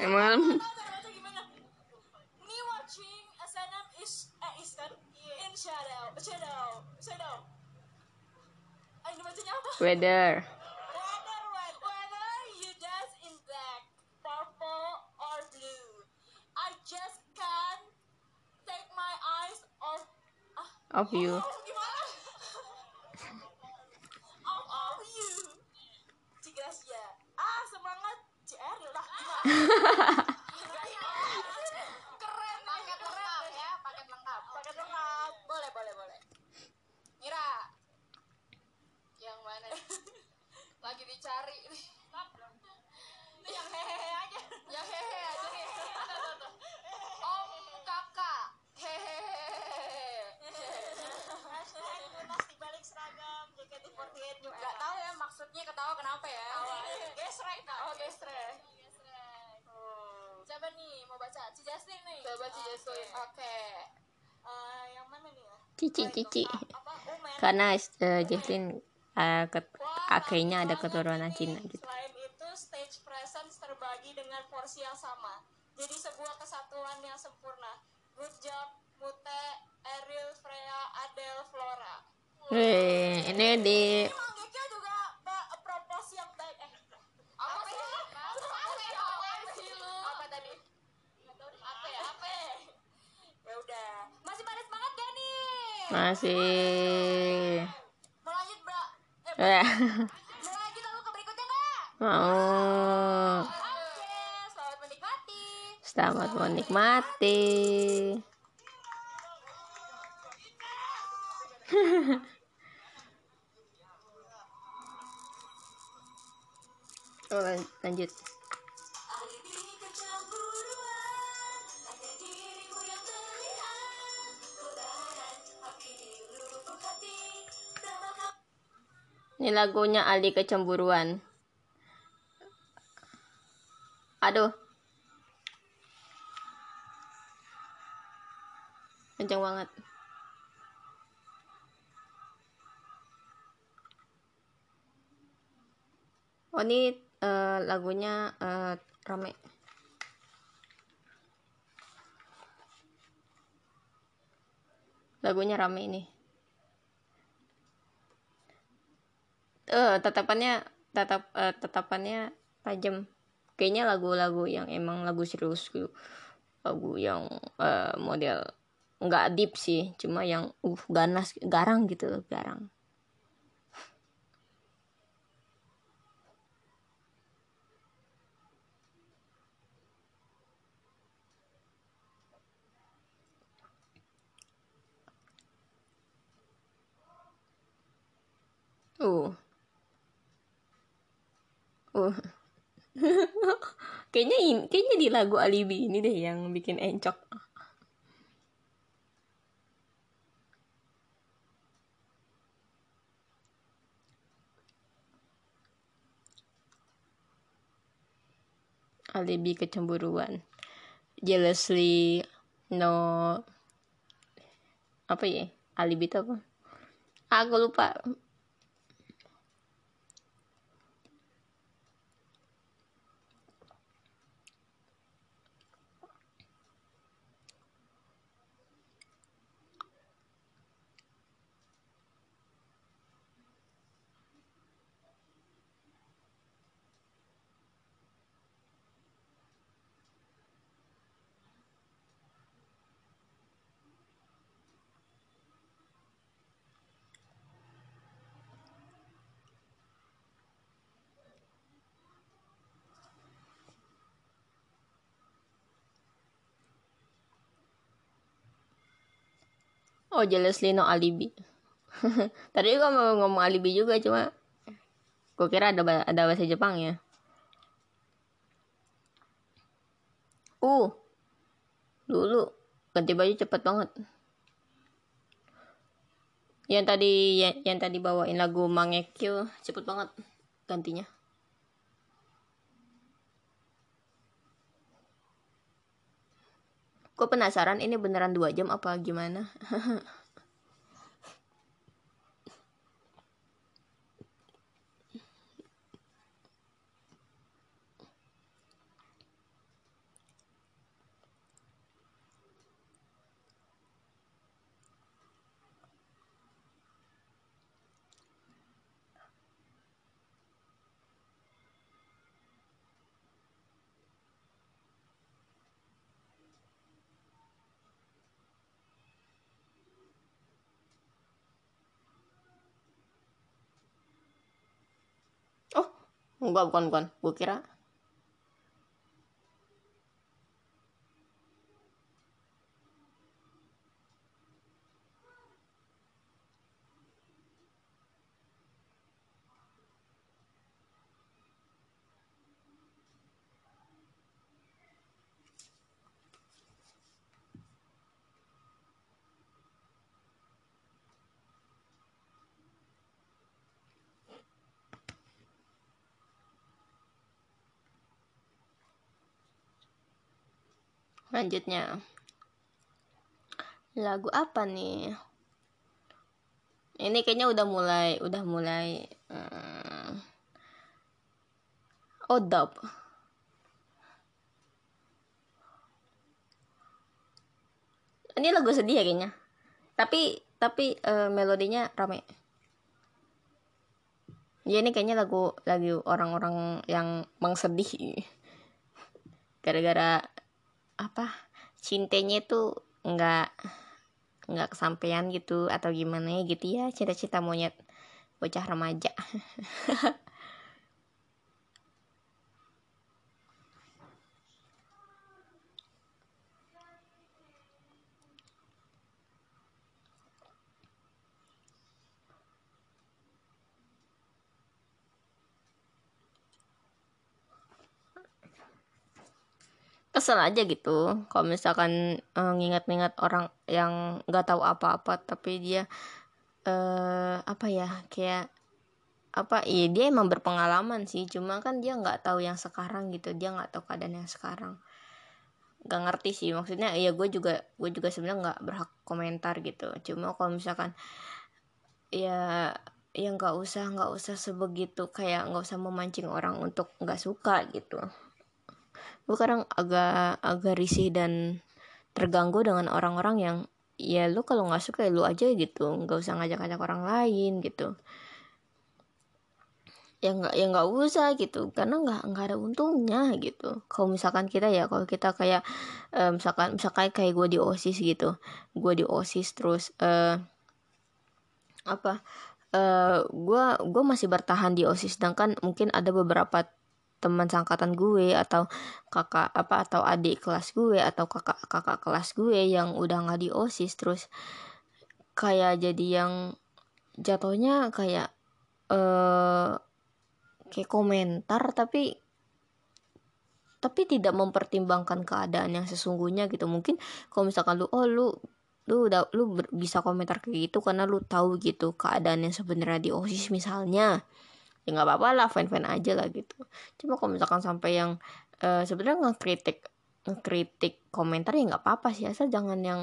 Emang Me watching SNM is eh Eastern in shadow shadow shadow. Ah, ini bacanya apa? weather. Whether whether you dance in black, purple or blue, I just can't take my eyes off Of you. Oh, gimana? off of you. Cigracia. Ah, semangat CR lah. keren paket lengkap ya paket lengkap paket lengkap boleh boleh boleh Mira yang mana lagi dicari nih yang hehehe aja yang hehehe aja nih om kakak hehehe Lunas dibalik seragam JKT48 nggak tahu ya maksudnya ketawa kenapa ya Gesrek oh gestre siapa nih mau baca Ci Jasmine nih coba Ci Jasmine oke Eh, yang mana nih ya Cici Karena uh, Jesslyn uh, ket akhirnya ada keturunan Cina gitu. Selain itu, stage presence terbagi dengan porsi yang sama. Jadi sebuah kesatuan yang sempurna. Good job, Mute, Ariel, Freya, Adele, Flora. Wih, ini di Emang Gekyo juga ba- proporsi yang baik. Eh, apa sih apa Masih. Lanjut? Eh, mau. Oke, selamat menikmati. Selamat menikmati. Oh, lan- lanjut. Ini lagunya Ali Kecemburuan. Aduh. Kenceng banget. Oh ini eh, lagunya eh, rame. Lagunya rame ini. Eh tatapannya tatap eh, tatapannya tajam. Kayaknya lagu-lagu yang emang lagu serius gitu. Lagu yang eh, model nggak deep sih, cuma yang uh ganas, garang gitu, garang. Uh. Uh. kayaknya ini, kayaknya di lagu Alibi ini deh yang bikin encok. Alibi kecemburuan. Jealously no apa ya? Alibi itu apa? Aku lupa. Oh, jealously no alibi. Tadi juga mau ngomong alibi juga cuma gue kira ada ada bahasa Jepang ya. Uh. Dulu ganti baju cepet banget. Yang tadi yang, yang tadi bawain lagu Mangekyo cepet banget gantinya. Gue penasaran ini beneran dua jam apa gimana? Oh, enggak bukan bukan. Gue kira lanjutnya. Lagu apa nih? Ini kayaknya udah mulai, udah mulai. hmm, dub. Ini lagu sedih ya kayaknya. Tapi tapi eh, melodinya rame. Ya ini kayaknya lagu lagu orang-orang yang mengsedih. Gara-gara apa? Cintanya tuh nggak nggak kesampaian gitu atau gimana gitu ya cita-cita monyet bocah remaja kesel aja gitu. Kalau misalkan uh, nginget-nginget orang yang nggak tahu apa-apa tapi dia uh, apa ya kayak apa iya dia emang berpengalaman sih. Cuma kan dia nggak tahu yang sekarang gitu. Dia nggak tahu keadaan yang sekarang. Nggak ngerti sih. Maksudnya ya gue juga gue juga sebenarnya nggak berhak komentar gitu. Cuma kalau misalkan ya ya nggak usah nggak usah sebegitu kayak nggak usah memancing orang untuk nggak suka gitu gue kadang agak agak risih dan terganggu dengan orang-orang yang ya lu kalau nggak suka ya lu aja gitu. Nggak usah ngajak-ngajak orang lain gitu. Ya nggak ya nggak usah gitu. Karena nggak nggak ada untungnya gitu. Kalau misalkan kita ya kalau kita kayak uh, misalkan misalkan kayak gue di osis gitu. Gue di osis terus uh, apa uh, gue gue masih bertahan di osis. Sedangkan mungkin ada beberapa teman sangkatan gue atau kakak apa atau adik kelas gue atau kakak kakak kelas gue yang udah nggak di osis terus kayak jadi yang jatuhnya kayak eh kayak komentar tapi tapi tidak mempertimbangkan keadaan yang sesungguhnya gitu. Mungkin kalau misalkan lu oh lu lu udah lu bisa komentar kayak gitu karena lu tahu gitu keadaan yang sebenarnya di osis misalnya ya nggak apa-apa lah fan-fan aja lah gitu. Cuma kalau misalkan sampai yang uh, sebenarnya ngekritik ngekritik komentar ya nggak apa-apa sih asal jangan yang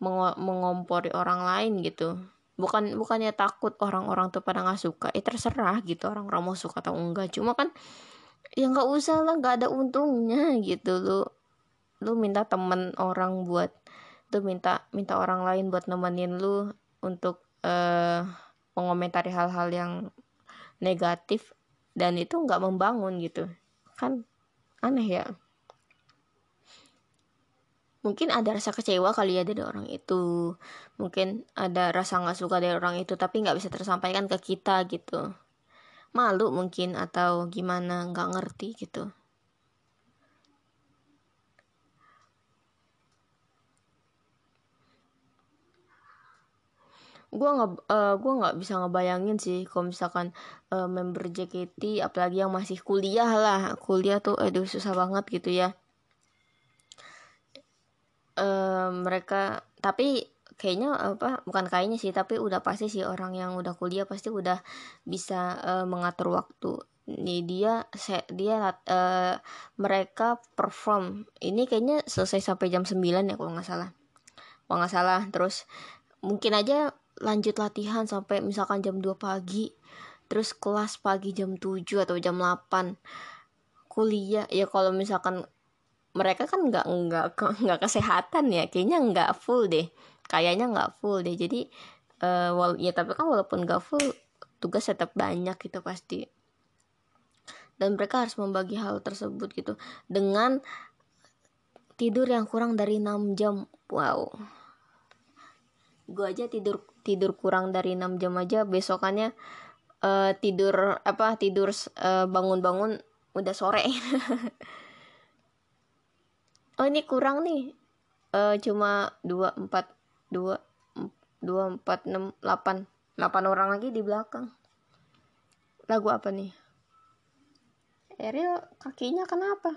meng mengompori orang lain gitu. Bukan bukannya takut orang-orang tuh pada nggak suka eh terserah gitu orang-orang mau suka atau enggak. Cuma kan ya nggak usah lah nggak ada untungnya gitu. Lu lu minta temen orang buat lu minta minta orang lain buat nemenin lu untuk uh, mengomentari hal-hal yang negatif dan itu nggak membangun gitu. Kan aneh ya. Mungkin ada rasa kecewa kali ya dari orang itu. Mungkin ada rasa nggak suka dari orang itu tapi nggak bisa tersampaikan ke kita gitu. Malu mungkin atau gimana nggak ngerti gitu gue nggak uh, gue nggak bisa ngebayangin sih kalau misalkan uh, member JKT apalagi yang masih kuliah lah. Kuliah tuh aduh susah banget gitu ya. Uh, mereka tapi kayaknya apa bukan kayaknya sih tapi udah pasti sih orang yang udah kuliah pasti udah bisa uh, mengatur waktu. Nih dia dia uh, mereka perform. Ini kayaknya selesai sampai jam 9 ya kalau nggak salah. Kalau nggak salah terus mungkin aja lanjut latihan sampai misalkan jam 2 pagi terus kelas pagi jam 7 atau jam 8 kuliah ya kalau misalkan mereka kan nggak nggak nggak kesehatan ya kayaknya nggak full deh kayaknya nggak full deh. Jadi uh, wal ya tapi kan walaupun nggak full tugas tetap banyak gitu pasti. Dan mereka harus membagi hal tersebut gitu dengan tidur yang kurang dari 6 jam. Wow. Gue aja tidur tidur kurang dari 6 jam aja besokannya uh, tidur apa tidur uh, bangun-bangun udah sore. Oh ini kurang nih. Uh, cuma dua empat dua dua empat enam delapan delapan orang lagi di belakang. Lagu apa nih? Ariel kakinya kenapa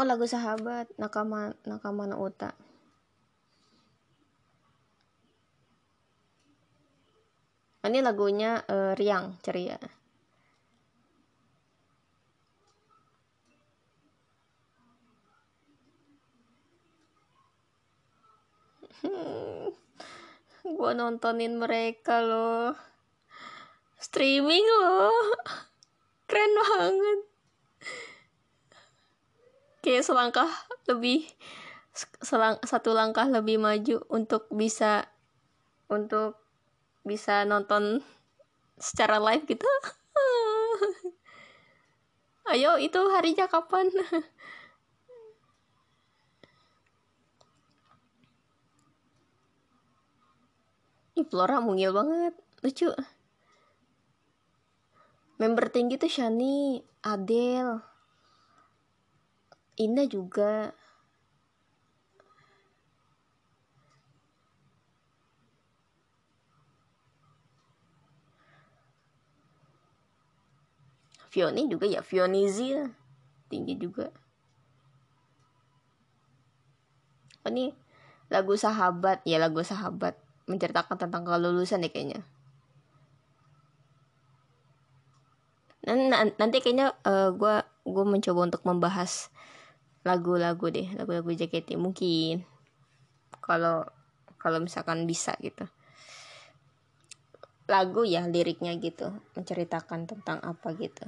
oh lagu sahabat nakama nakama no uta ini lagunya uh, riang ceria. Hmm, gue nontonin mereka loh. Streaming loh. Keren banget kayak selangkah lebih selang satu langkah lebih maju untuk bisa untuk bisa nonton secara live gitu. Ayo itu harinya kapan? Ih, Flora mungil banget. Lucu. Member tinggi tuh Shani Adele. Indah juga. Fioni juga ya Fionizi lah. tinggi juga oh, ini lagu sahabat ya lagu sahabat menceritakan tentang kelulusan ya kayaknya Nan- nanti kayaknya uh, gue gue mencoba untuk membahas lagu-lagu deh lagu-lagu JKT mungkin. Kalau kalau misalkan bisa gitu. Lagu ya liriknya gitu menceritakan tentang apa gitu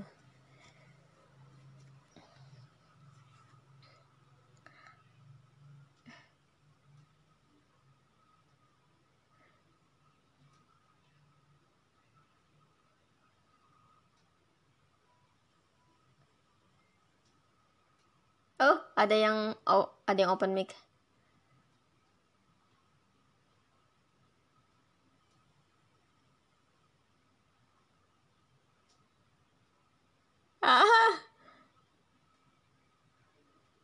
Oh, ada yang oh, ada yang open mic. Ah.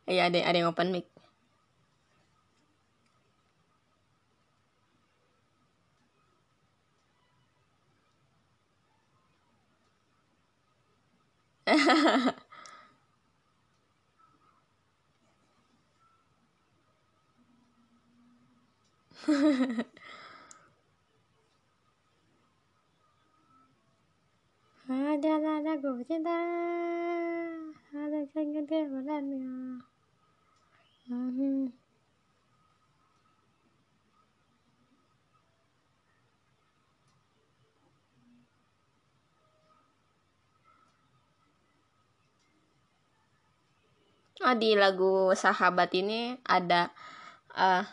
Iya, ada ada yang open mic. Adalah lagu cinta Ada sangat kebenarannya hmm. Oh, di lagu sahabat ini ada uh,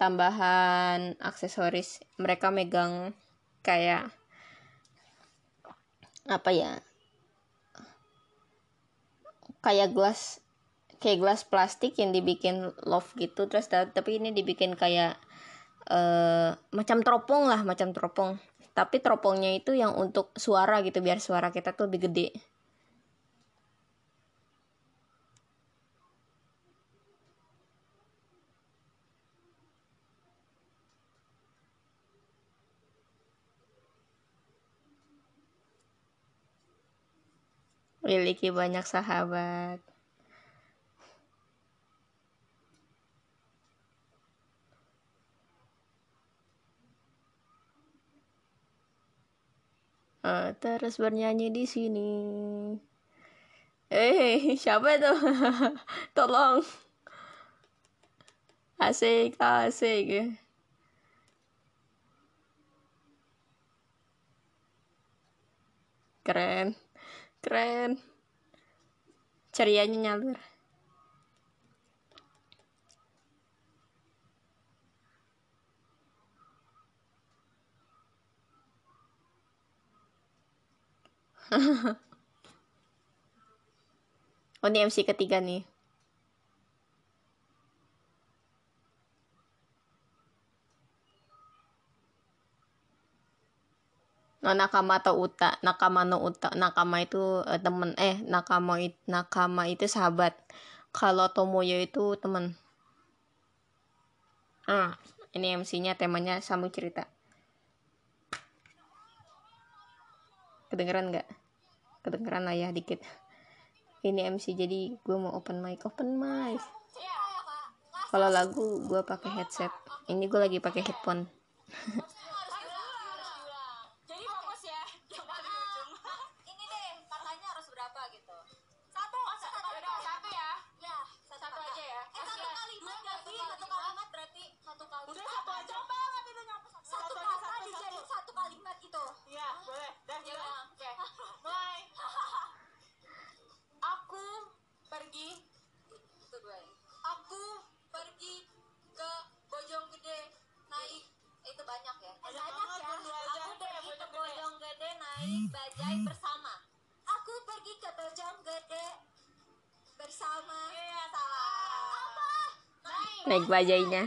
tambahan aksesoris mereka megang kayak apa ya kayak gelas kayak gelas plastik yang dibikin love gitu. Terus tapi ini dibikin kayak uh, macam teropong lah macam teropong. Tapi teropongnya itu yang untuk suara gitu biar suara kita tuh lebih gede memiliki banyak sahabat. Uh, terus bernyanyi di sini. Eh, siapa itu? Tolong. Asik, asik. Keren keren. Cerianya nyalur. Oh ini MC ketiga nih no nakama atau uta nakama no uta nakama itu uh, temen eh nakama it, nakama itu sahabat. Kalau tomoyo itu temen. Ah ini MC-nya temanya sambung cerita. Kedengeran nggak? Kedengeran lah ya dikit. Ini MC jadi gue mau open mic open mic. Kalau lagu gue pakai headset. Ini gue lagi pakai headphone naik bajai bersama. Aku pergi ke Bojonggede bersama yeah, salah. Apa? Naik, naik bajainya.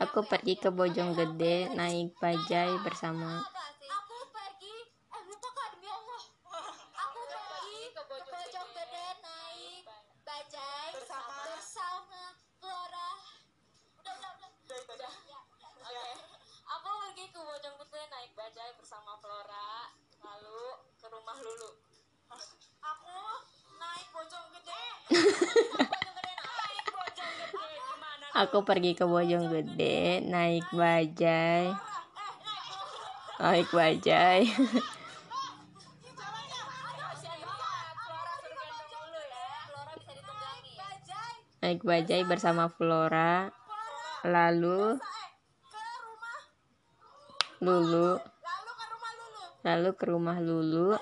Aku ya? pergi ke bojong gede naik bajai bersama. aku pergi ke Bojonggede naik bajai. Naik bajai. Naik bajai bersama Flora. Lalu Lulu. Lalu ke rumah Lulu.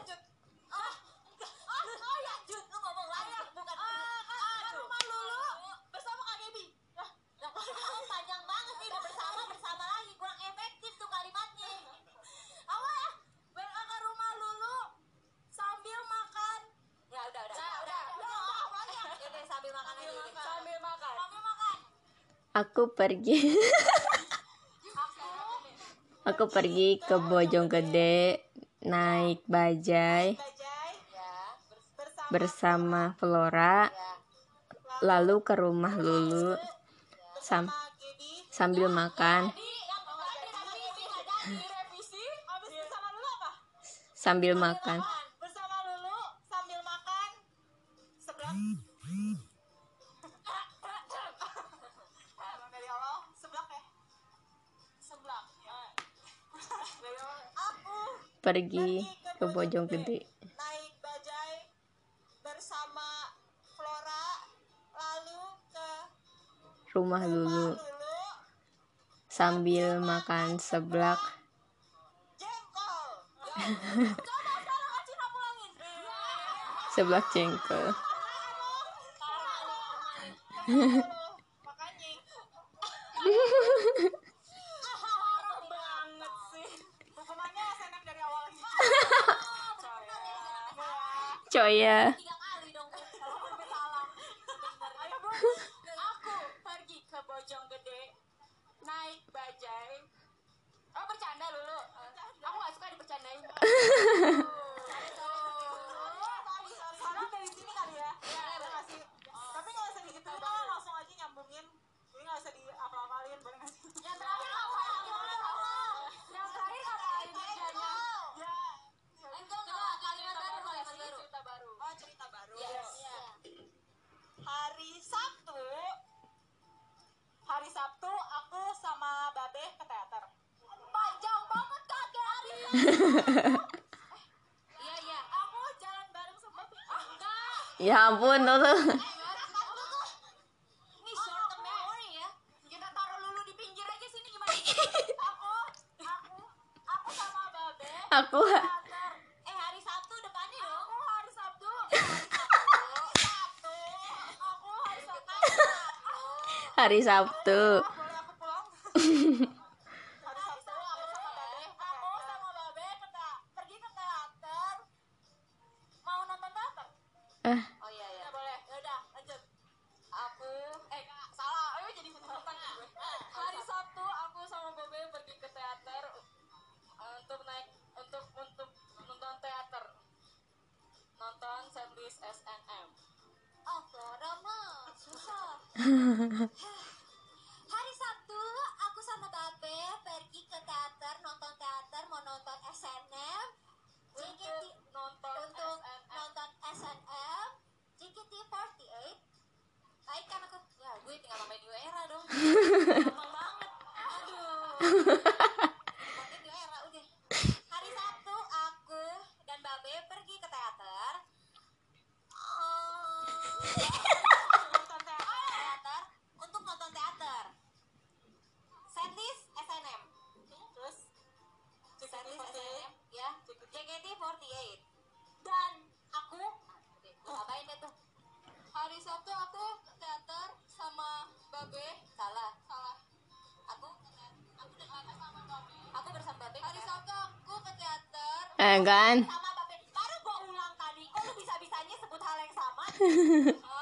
aku pergi. Aku pergi ke Bojonggede naik bajai bersama Flora lalu ke rumah Lulu sam sambil makan. Sambil makan. pergi ke Bojonggede naik bajai bersama Flora lalu ke rumah Lulu. Sambil makan seblak. Seblak jengkol. yeah. ampun tuh. Tuh. Ya. Aku eh aku hari Sabtu. Kan?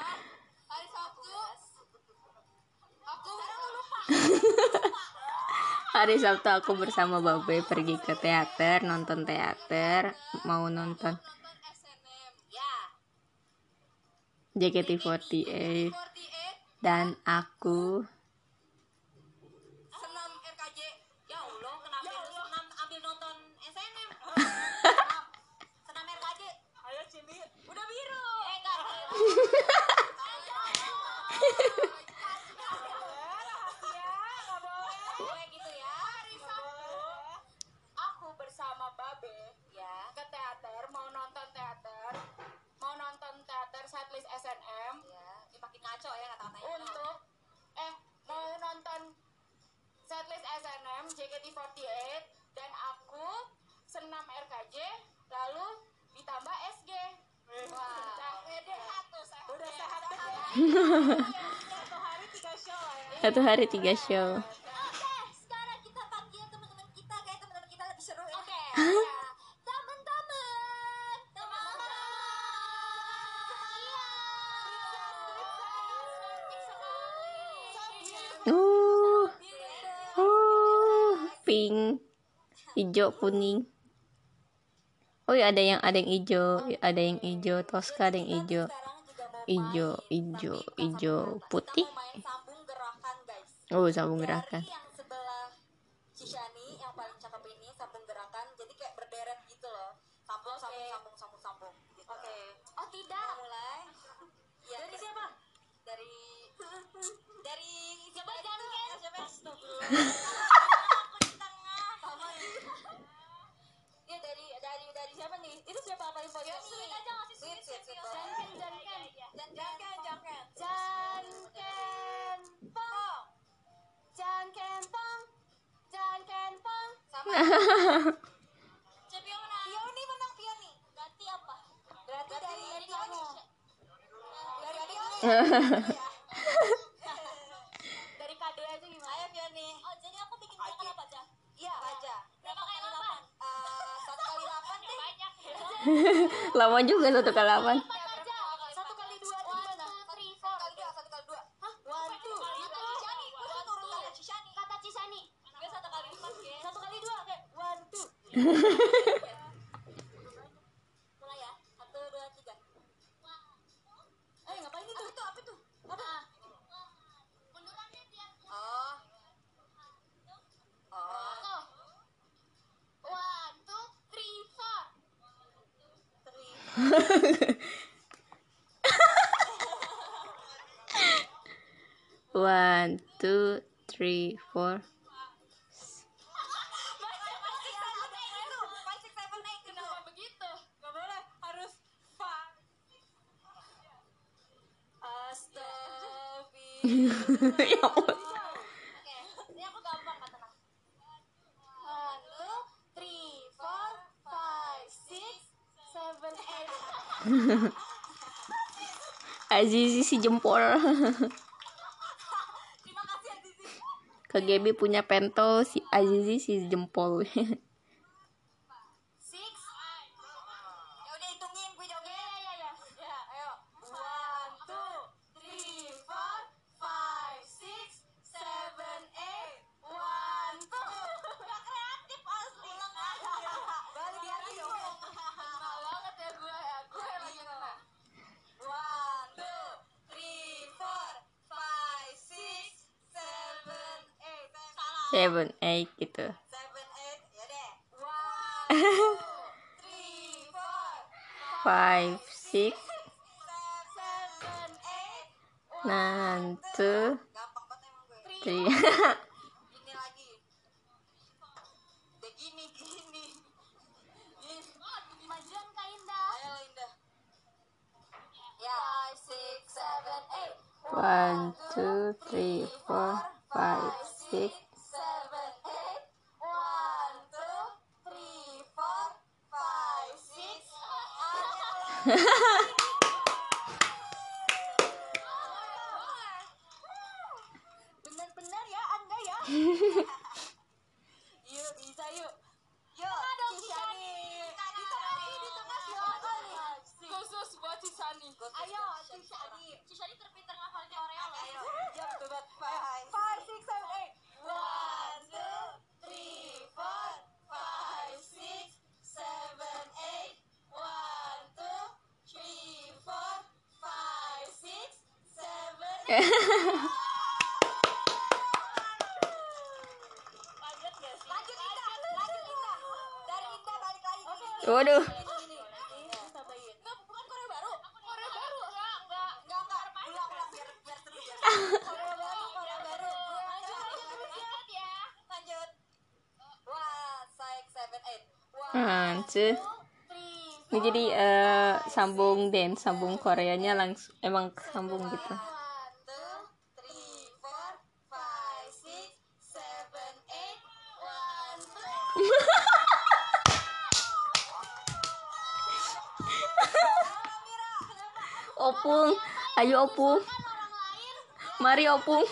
Hari Sabtu. Aku bersama Babe pergi ke teater, nonton teater, mau nonton JKT48 dan aku satu hari tiga show. Iya. Oh. Oh, hijau kuning. Oh ya ada yang ada yang hijau, iya, ada yang hijau, toska ada yang hijau, hijau, hijau, hijau, putih, Oh, sambung gerakan. del otro calaban. Gaby punya pentol si Azizi si jempol. seven eight gitu. Seven, eight, ya deh. One, two, three, four, five six seven, eight, one, nine two three. Three Ini jadi eh, sambung dance, sambung Koreanya langsung emang sambung gitu. Opung, ayo Opung. Mari Opung.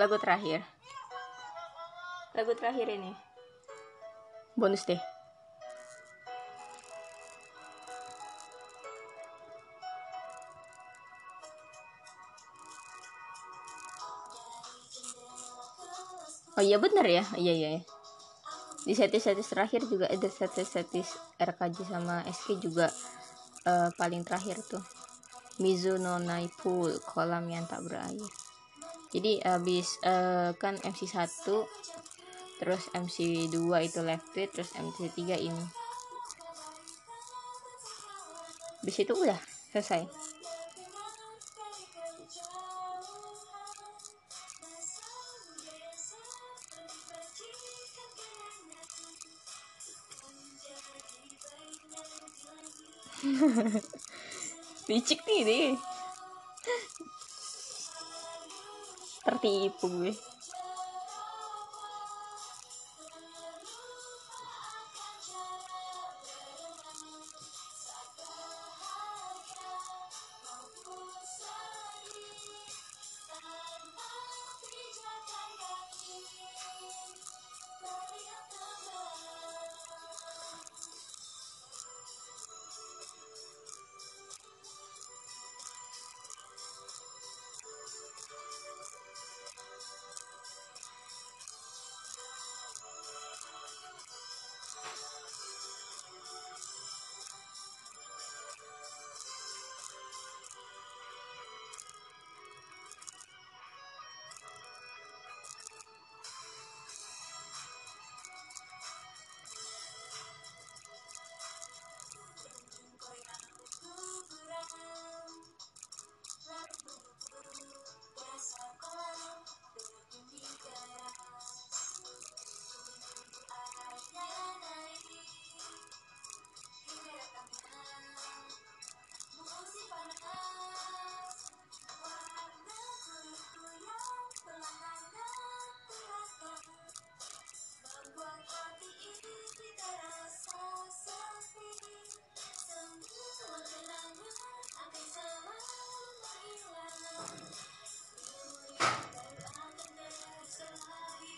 Lagu terakhir. Lagu terakhir ini. Bonus deh. Oh iya bener ya, iya iya. iya. Di setis-setis terakhir juga ada setis-setis RKJ sama SK juga eh, paling terakhir tuh. Mizuno Naipul kolam yang tak berakhir. Jadi habis eh, kan MC 1 terus MC 2 itu left tweet terus MC 3 ini. Habis itu udah selesai. Licik nih deh. Tertipu gue.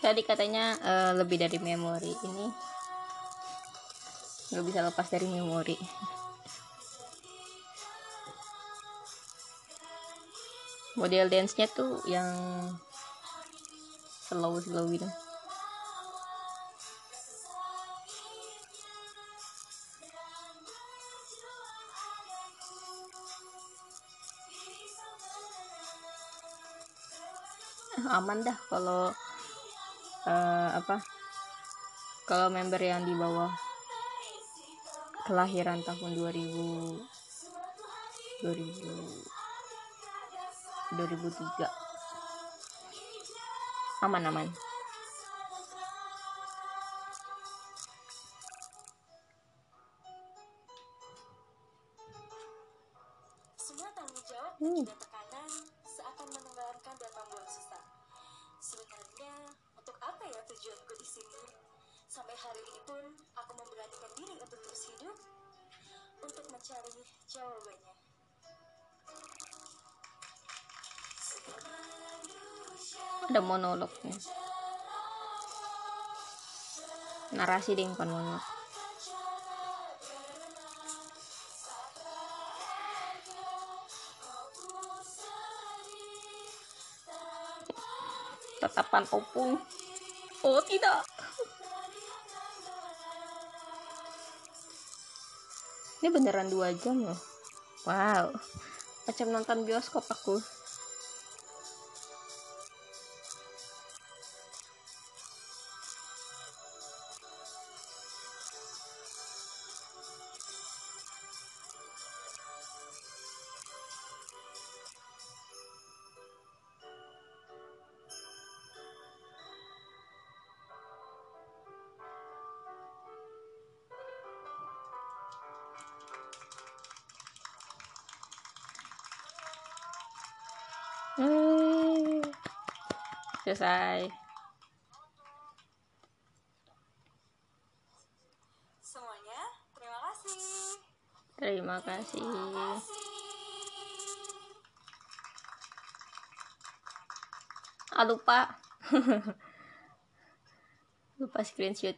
tadi katanya uh, lebih dari memori. Ini nggak bisa lepas dari memori. Model dance nya tuh yang slow slow gitu. Aman dah kalau eh, apa? Kalau member yang di bawah kelahiran tahun 2000 2000 2003 aman aman monolognya narasi deh bukan monolog tetapan opung. Oh tidak. Ini beneran dua jam loh. Wow. Macam nonton bioskop aku selesai. Semuanya, terima kasih. terima kasih. Ah lupa. Lupa screenshot.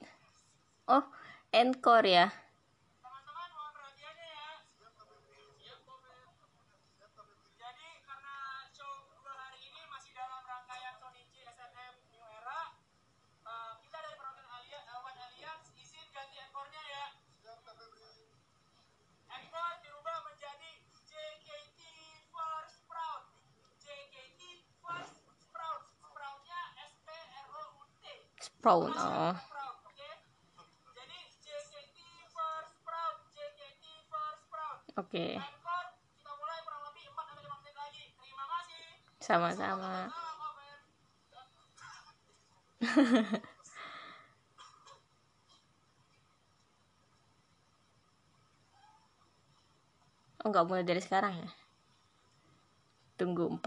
Oh encore ya menit lagi. Terima kasih. sama-sama. Oh nggak mulai dari sekarang ya? Tunggu 4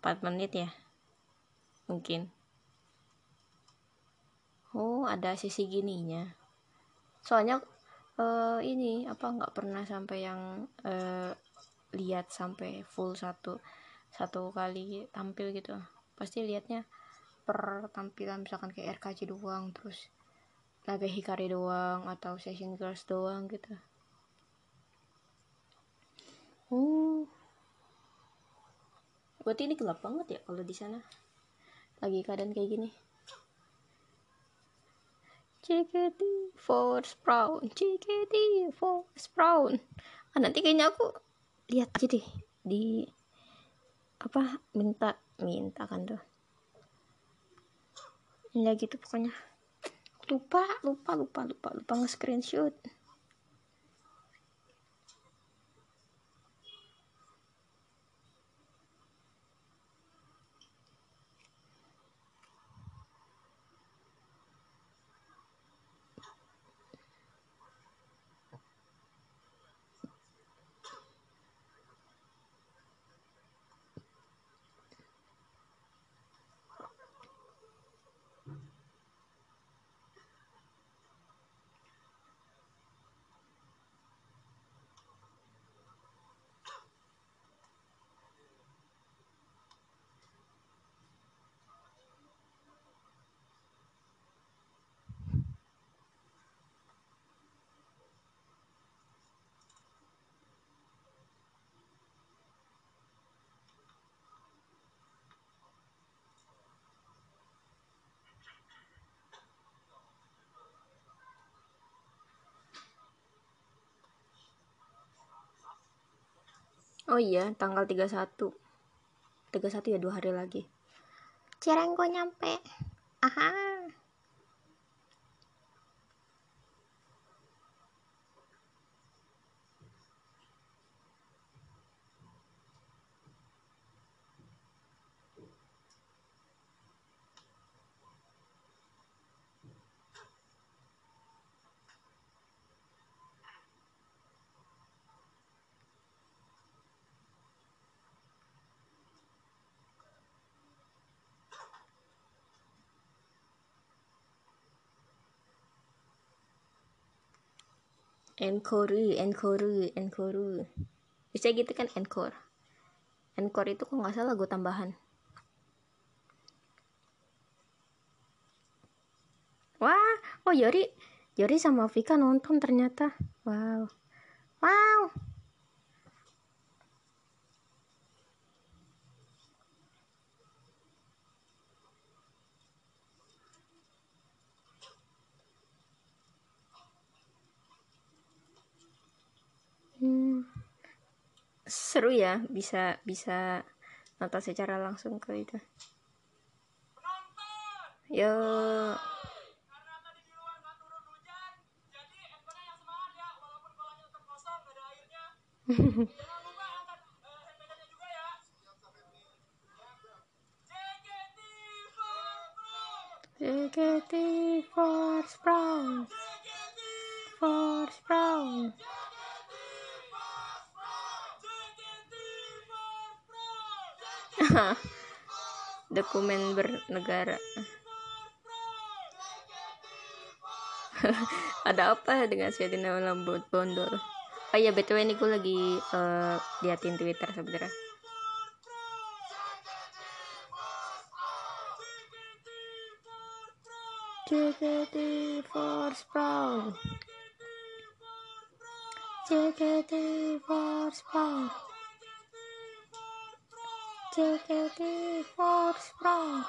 4 menit ya? Mungkin oh ada sisi gininya. Soalnya eh, ini apa nggak pernah sampai yang eh, lihat sampai full satu satu kali tampil gitu. Pasti lihatnya per tampilan misalkan kayak RKJ doang terus Naga Hikari doang atau Session Girls doang gitu. Oh. Berarti ini gelap banget ya kalau di sana? Lagi keadaan kayak gini JKT for Sprout. JKT for Sprout. Ah nanti kayaknya aku lihat aja deh di apa minta minta kan tuh. Ya gitu pokoknya. Lupa lupa lupa lupa lupa nge-screenshot Oh iya, tanggal 31. 31 ya dua hari lagi. cireng gue nyampe aha encore encore encore. Bisa gitu kan encore. Encore itu kok nggak salah lagu tambahan. Wah oh Yori Yori sama Vika nonton ternyata. Wow. Wow Hmm. seru ya bisa bisa nonton secara langsung ke itu. Yo. Karena tadi di luar nggak dokumen bernegara. Ada apa dengan Syedina Lambot Bondol? Oh iya btw ini gue lagi uh, liatin Twitter sebenernya JKT Force Sprout JKT Force Sprout JKT48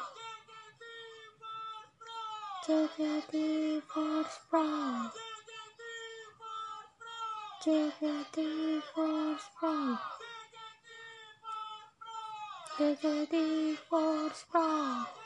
JKT48 JKT48 JKT48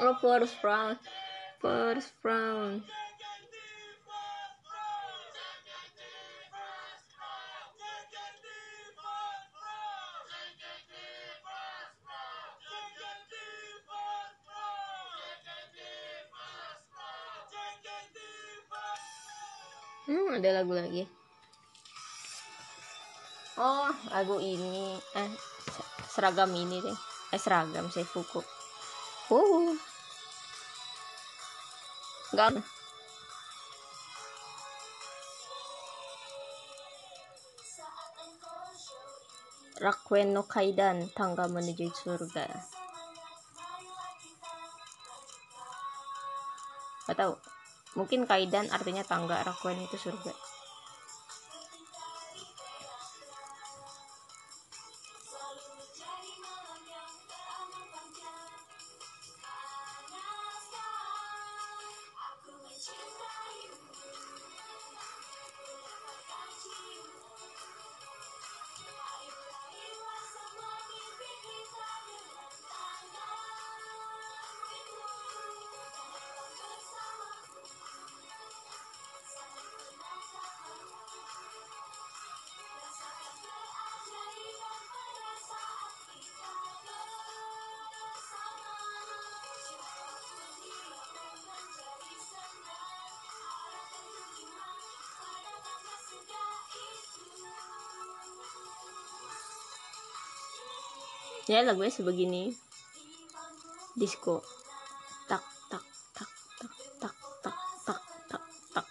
Oh, Force Brown Force Brown Hmm, ada lagu lagi. Oh, lagu ini. Eh, se- seragam ini deh. Eh, seragam Seifuku. Oh. Enggak. Rakuen no Kaidan tangga menuju surga. Gak tahu. Mungkin Kaidan artinya tangga Rakuen itu surga ya lagunya sebegini. Disco. Tak tak tak tak tak tak tak tak tak.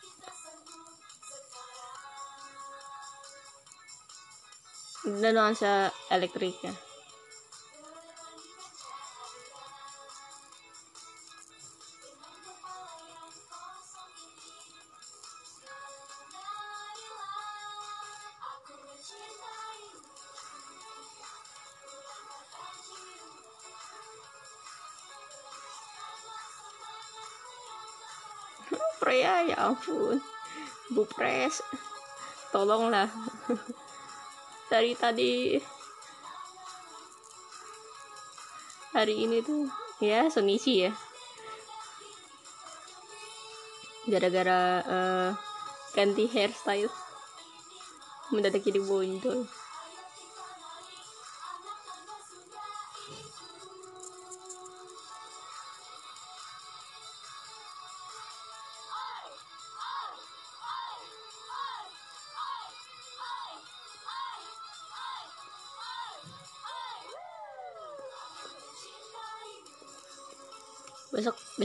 Dan nuansa elektriknya ampun. Bu Pres tolonglah. Dari tadi hari ini tuh ya Sonichi ya. Gara-gara eh, ganti hairstyle mendadak jadi bondol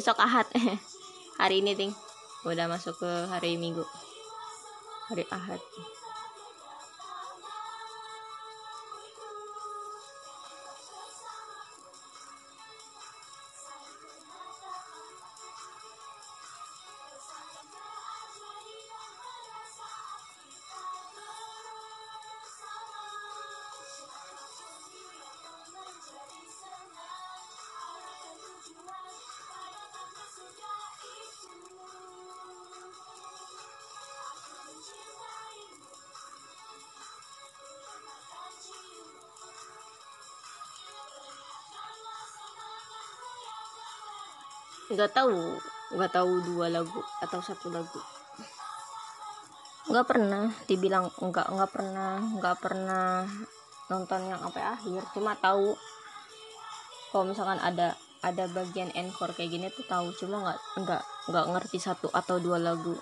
besok ahad. Hari ini ting. Udah masuk ke hari minggu. Hari ahad nggak tahu nggak tahu dua lagu atau satu lagu. Nggak pernah dibilang nggak nggak pernah nggak pernah nonton yang sampai akhir. Cuma tahu kalau misalkan ada ada bagian encore kayak gini tuh tahu. Cuma nggak nggak nggak ngerti satu atau dua lagu.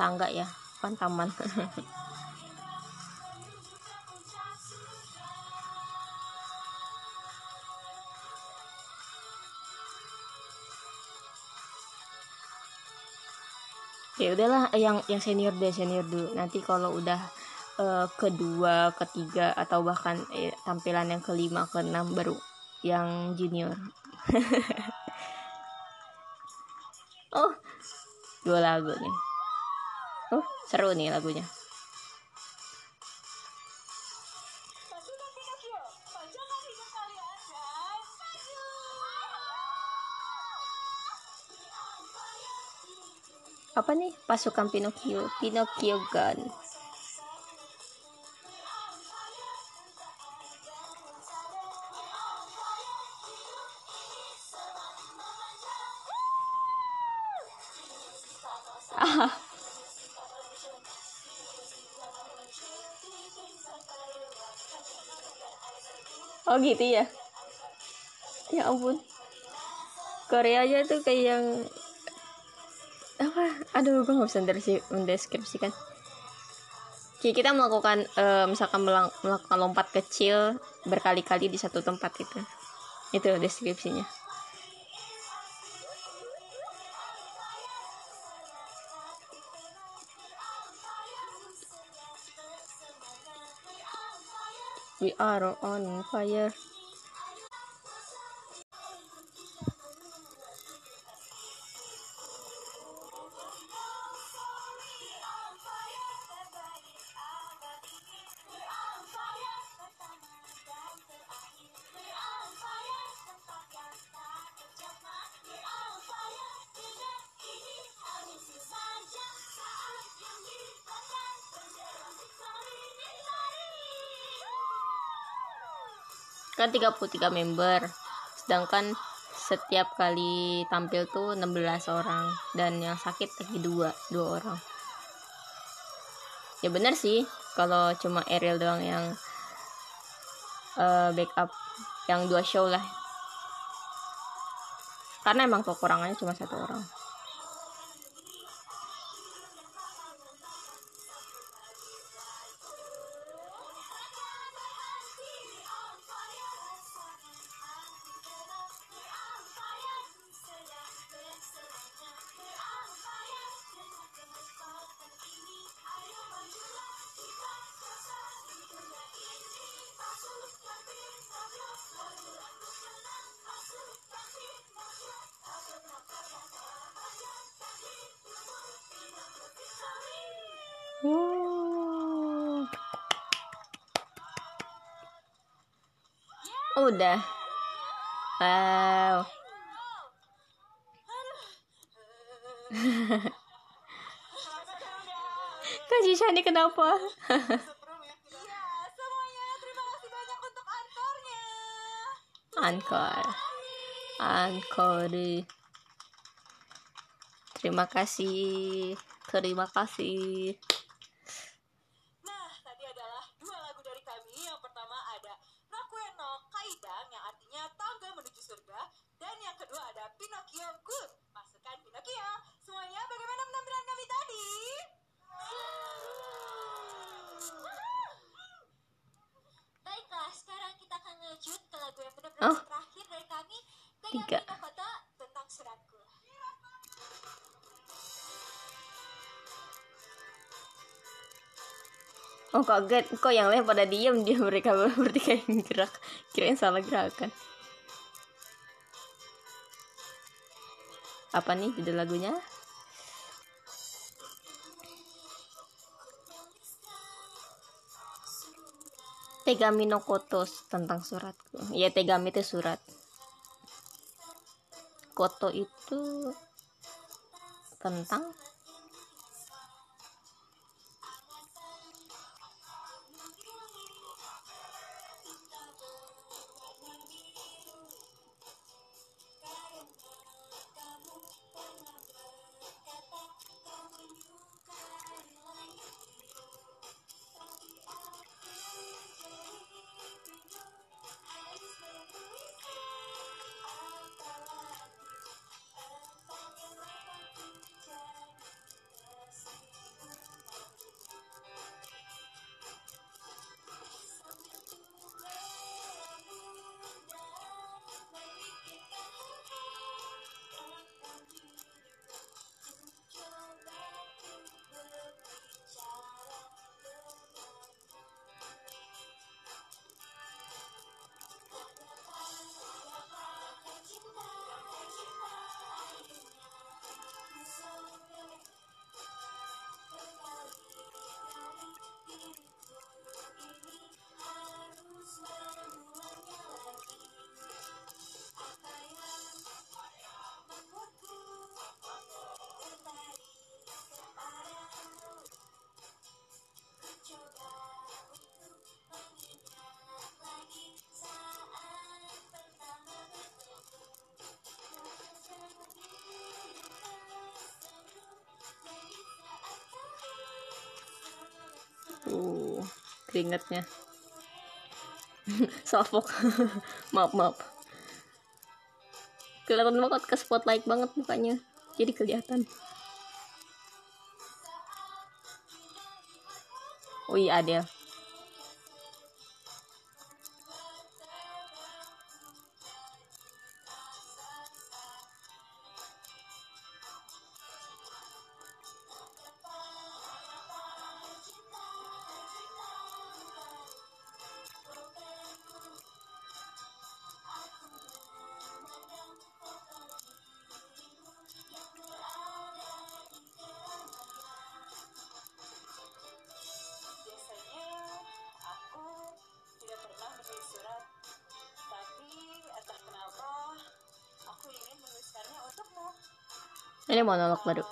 Tangga ya kan taman ya udahlah yang yang senior deh senior dulu. Nanti kalau udah eh, kedua ketiga atau bahkan eh, tampilan yang kelima keenam baru yang junior. Oh dua lagu nih. Oh seru nih lagunya apa nih? Pasukan Pinocchio. Pinocchio Gun. Ah. Oh gitu ya? Ya ampun. Korea aja tuh kayak yang apa? Aduh gue nggak bisa mendeskripsikan. Jadi kita melakukan uh, misalkan melakukan lompat kecil berkali-kali di satu tempat itu itu deskripsinya. We are on fire. Kan 33 member. Sedangkan setiap kali tampil tuh 16 orang. Dan yang sakit lagi dua dua orang. Ya bener sih kalau cuma Ariel doang yang eh, backup yang dua show lah. Karena emang kekurangannya cuma satu orang Udah. Wow. Kak Jishani kenapa? Ankor. Ankor. Terima kasih. Terima kasih. Kaget, kok yang lain pada diem dia mereka bertiga yang gerak. Kirain salah gerakan. Apa nih judul lagunya? Tegami no Kotos tentang suratku. Ya Tegami itu surat. Koto itu tentang keringetnya. Sofok. maaf, maaf. Kelihatan banget ke spotlight banget mukanya. Jadi kelihatan. Oh iya Adele. にもの残る。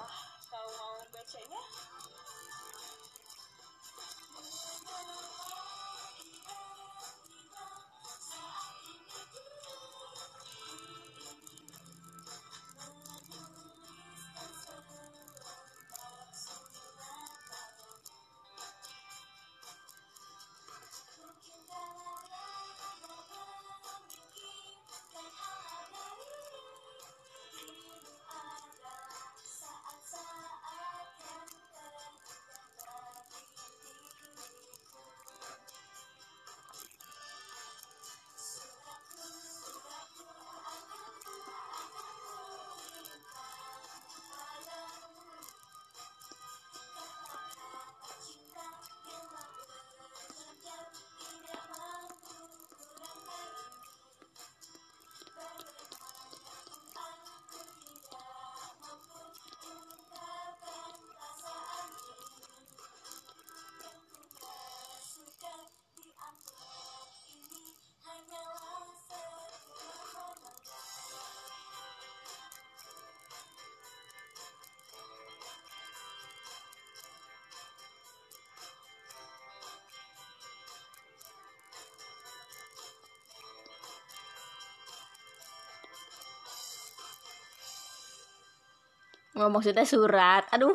nggak maksudnya surat. Aduh.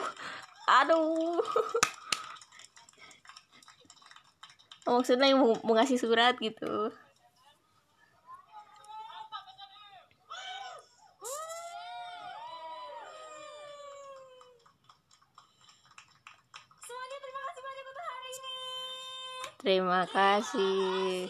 Aduh. Oh, maksudnya yang mau ngasih surat gitu. Terima kasih.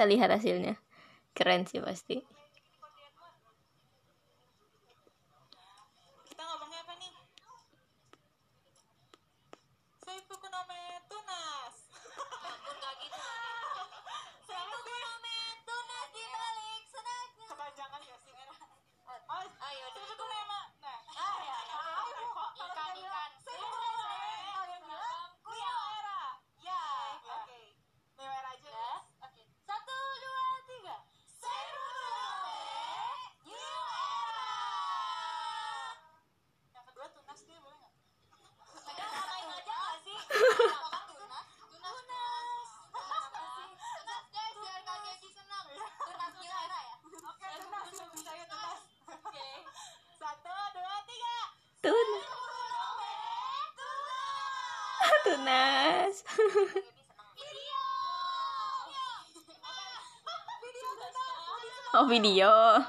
kita lihat hasilnya. Keren sih pasti. yes. oh video.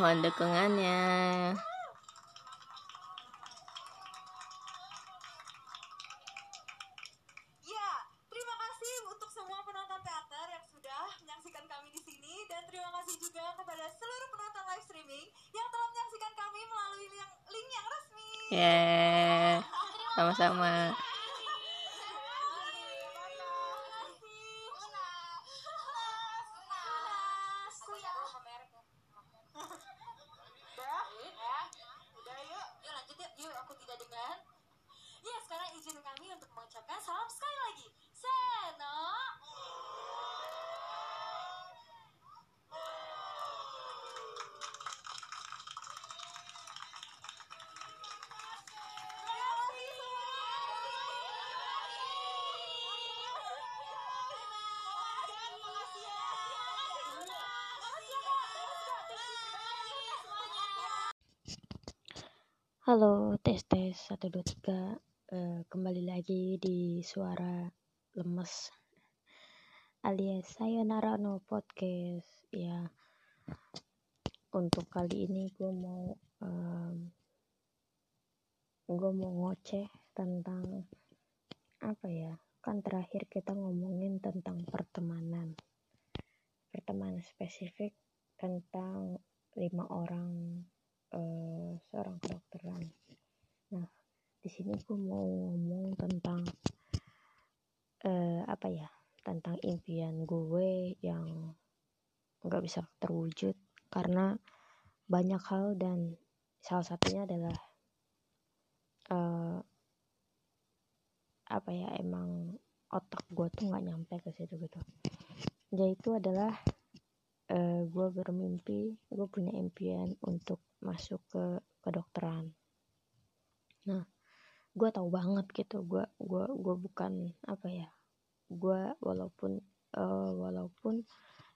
Mohon dukungannya. Ya, terima kasih untuk semua penonton teater yang sudah menyaksikan kami di sini dan terima kasih juga kepada seluruh penonton live streaming yang telah menyaksikan kami melalui link, link yang resmi. Yeah. Sama-sama. Halo, tes tes 1 2 3. Eh, kembali lagi di suara lemes alias Sayonara no podcast. Ya. Untuk kali ini gue mau em, gue mau ngoceh tentang apa ya? Kan terakhir kita ngomongin tentang pertemanan. Pertemanan spesifik tentang lima orang eh, seorang kedokteran. Nah, di sini gue mau ngomong tentang eh, apa ya? Tentang impian gue yang nggak bisa terwujud karena banyak hal dan salah satunya adalah eh, apa ya emang otak gue tuh nggak nyampe ke situ gitu. Yaitu adalah eh, gue bermimpi, gue punya impian untuk masuk ke kedokteran. Nah, gue tahu banget gitu, gue gua gue bukan apa ya, gue walaupun eh, walaupun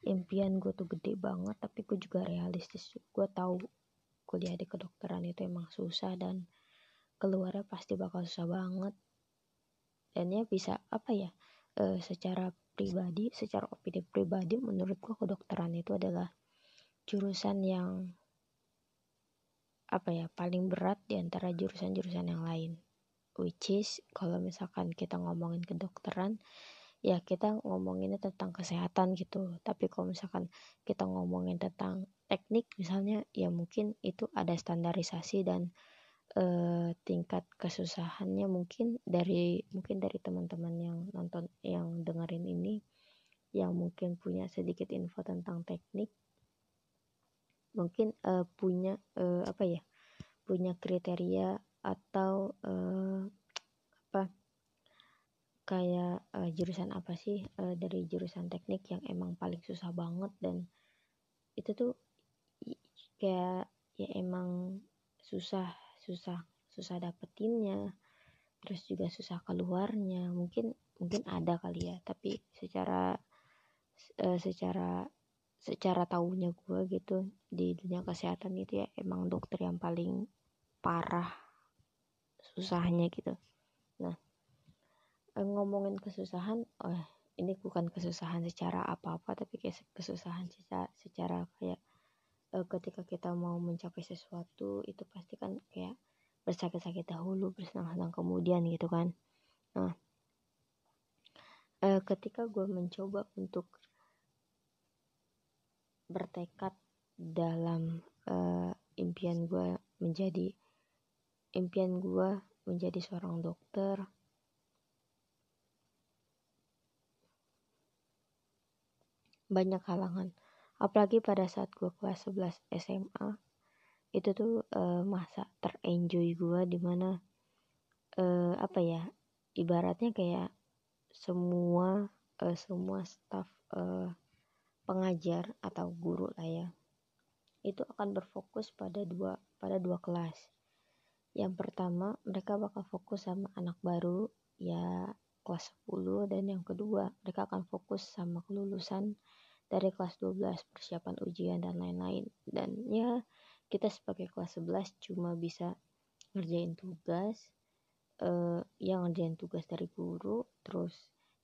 impian gue tuh gede banget, tapi gue juga realistis. Gue tahu kuliah di kedokteran itu emang susah dan keluarnya pasti bakal susah banget. Dan ya bisa apa ya, eh, secara pribadi, secara opini pribadi, menurut gue kedokteran itu adalah jurusan yang apa ya paling berat di antara jurusan-jurusan yang lain. Which is kalau misalkan kita ngomongin kedokteran ya kita ngomonginnya tentang kesehatan gitu. Tapi kalau misalkan kita ngomongin tentang teknik misalnya ya mungkin itu ada standarisasi dan eh, tingkat kesusahannya mungkin dari mungkin dari teman-teman yang nonton yang dengerin ini yang mungkin punya sedikit info tentang teknik mungkin eh, punya eh, apa ya punya kriteria atau eh, apa kayak eh, jurusan apa sih eh, dari jurusan teknik yang emang paling susah banget dan itu tuh kayak ya emang susah susah susah dapetinnya terus juga susah keluarnya. Mungkin mungkin ada kali ya tapi secara eh, secara secara tahunya gue gitu di dunia kesehatan itu ya emang dokter yang paling parah susahnya gitu. Nah eh, ngomongin kesusahan oh ini bukan kesusahan secara apa-apa tapi kayak kesusahan secara secara kayak eh, ketika kita mau mencapai sesuatu itu pasti kan kayak bersakit-sakit dahulu bersenang-senang kemudian gitu kan. Nah eh, ketika gue mencoba untuk bertekad dalam eh, impian gue menjadi impian gue menjadi seorang dokter. Banyak halangan apalagi pada saat gue kelas 11 SMA itu tuh eh, masa terenjoy gue di mana eh, apa ya ibaratnya kayak semua eh, semua staff eh, pengajar atau guru lah ya itu akan berfokus pada dua pada dua kelas. Yang pertama mereka bakal fokus sama anak baru ya kelas 10 dan yang kedua mereka akan fokus sama kelulusan dari kelas 12 persiapan ujian dan lain-lain. Dan ya kita sebagai kelas 11 cuma bisa ngerjain tugas uh, yang ngerjain tugas dari guru terus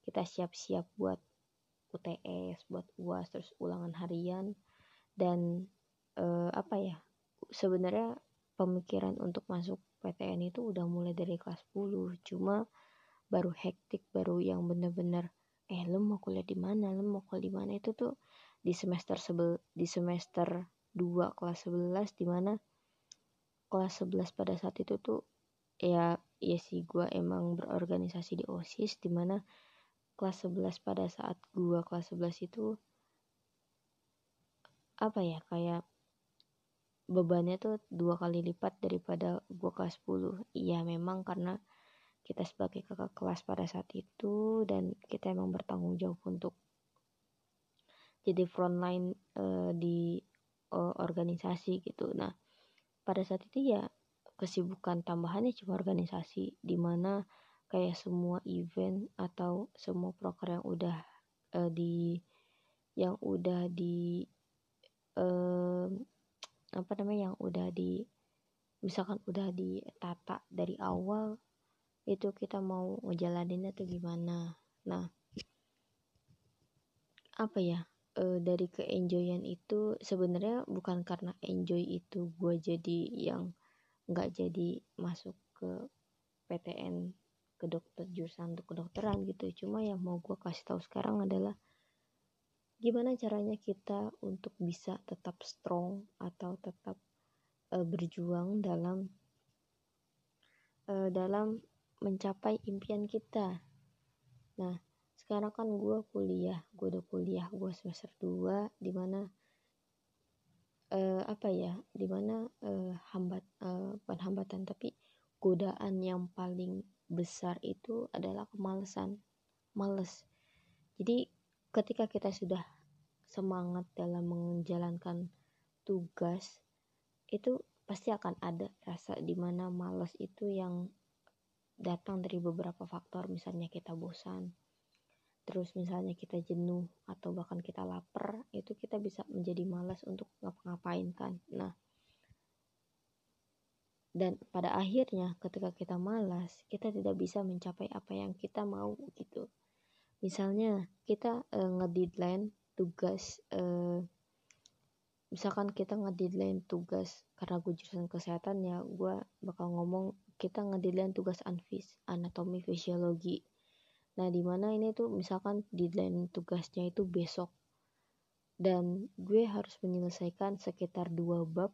kita siap-siap buat UTS buat UAS terus ulangan harian dan uh, apa ya sebenarnya pemikiran untuk masuk PTN itu udah mulai dari kelas 10 cuma baru hektik baru yang bener-bener eh lo mau kuliah di mana? Lo mau kuliah di mana? Itu tuh di semester sebel di semester 2 kelas 11 di mana kelas 11 pada saat itu tuh ya ya sih gue emang berorganisasi di OSIS di mana kelas 11 pada saat gue kelas 11 itu apa ya kayak bebannya tuh dua kali lipat daripada gue kelas 10 iya memang karena kita sebagai kakak kelas pada saat itu dan kita emang bertanggung jawab untuk jadi frontline uh, di uh, organisasi gitu. Nah pada saat itu ya kesibukan tambahannya cuma organisasi di mana kayak semua event atau semua proker yang udah uh, di yang udah di uh, apa namanya yang udah di misalkan udah ditata dari awal itu kita mau ngejalaninnya tuh gimana. Nah apa ya e, dari keenjoyan itu sebenarnya bukan karena enjoy itu gue jadi yang nggak jadi masuk ke PTN ke dokter jurusan untuk kedokteran gitu cuma yang mau gue kasih tahu sekarang adalah gimana caranya kita untuk bisa tetap strong atau tetap uh, berjuang dalam uh, dalam mencapai impian kita. Nah, sekarang kan gue kuliah, gue udah kuliah, gue semester 2 di mana uh, apa ya, di mana uh, hambat, uh, bukan hambatan tapi godaan yang paling besar itu adalah kemalasan, males. Jadi ketika kita sudah semangat dalam menjalankan tugas itu pasti akan ada rasa di mana males itu yang datang dari beberapa faktor misalnya kita bosan terus misalnya kita jenuh atau bahkan kita lapar itu kita bisa menjadi malas untuk ngapa-ngapain kan nah dan pada akhirnya ketika kita malas kita tidak bisa mencapai apa yang kita mau gitu. Misalnya kita e, ngedeadline tugas e, misalkan kita ngedeadline tugas karena gue jurusan kesehatan ya gue bakal ngomong kita ngedeadline tugas anfis anatomi fisiologi. Nah di mana ini tuh misalkan deadline tugasnya itu besok. Dan gue harus menyelesaikan sekitar dua bab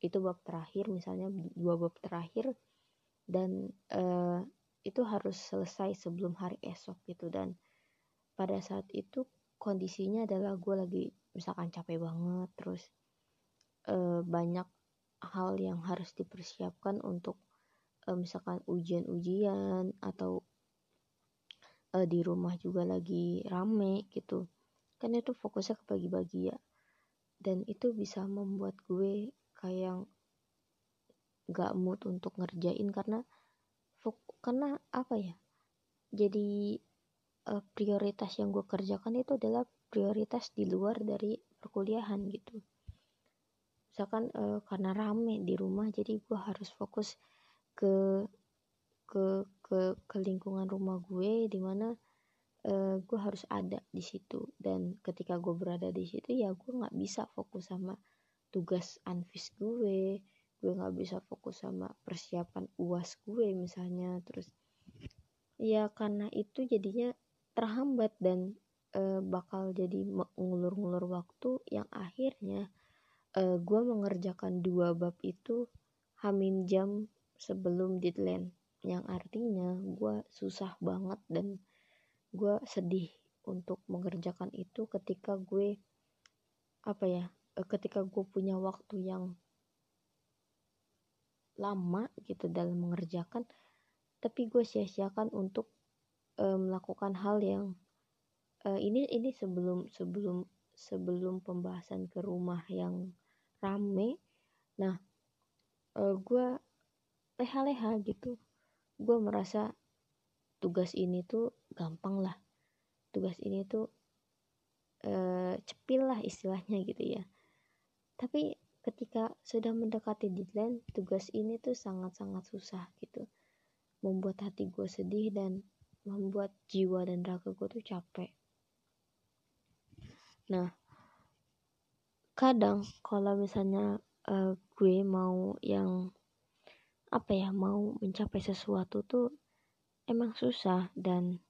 itu bab terakhir misalnya dua bab terakhir. Dan uh, itu harus selesai sebelum hari esok gitu. Dan pada saat itu kondisinya adalah gue lagi misalkan capek banget terus uh, banyak hal yang harus dipersiapkan untuk uh, misalkan ujian-ujian atau uh, di rumah juga lagi rame gitu. Kan itu fokusnya ke bagi-bagi ya. Dan itu bisa membuat gue kayak gak mood untuk ngerjain karena karena apa ya jadi uh, prioritas yang gue kerjakan itu adalah prioritas di luar dari perkuliahan gitu. Misalkan uh, karena rame di rumah jadi gue harus fokus ke ke ke ke lingkungan rumah gue di mana uh, gue harus ada di situ. Dan ketika gue berada di situ ya gue nggak bisa fokus sama tugas anvis gue. Gue nggak bisa fokus sama persiapan uas gue misalnya. Terus ya karena itu jadinya terhambat dan uh, bakal jadi ngulur-ngulur waktu yang akhirnya uh, gue mengerjakan dua bab itu hamin jam sebelum deadline. Yang artinya gue susah banget dan gue sedih untuk mengerjakan itu ketika gue apa ya ketika gue punya waktu yang lama gitu dalam mengerjakan tapi gue sia-siakan untuk uh, melakukan hal yang uh, ini ini sebelum sebelum sebelum pembahasan ke rumah yang rame. Nah uh, gue leha-leha gitu. Gue merasa tugas ini tuh gampang lah. Tugas ini tuh uh, cepil lah istilahnya gitu ya tapi ketika sudah mendekati deadline tugas ini tuh sangat-sangat susah gitu. Membuat hati gue sedih dan membuat jiwa dan raga gue tuh capek. Nah kadang kalau misalnya uh, gue mau yang apa ya mau mencapai sesuatu tuh emang susah dan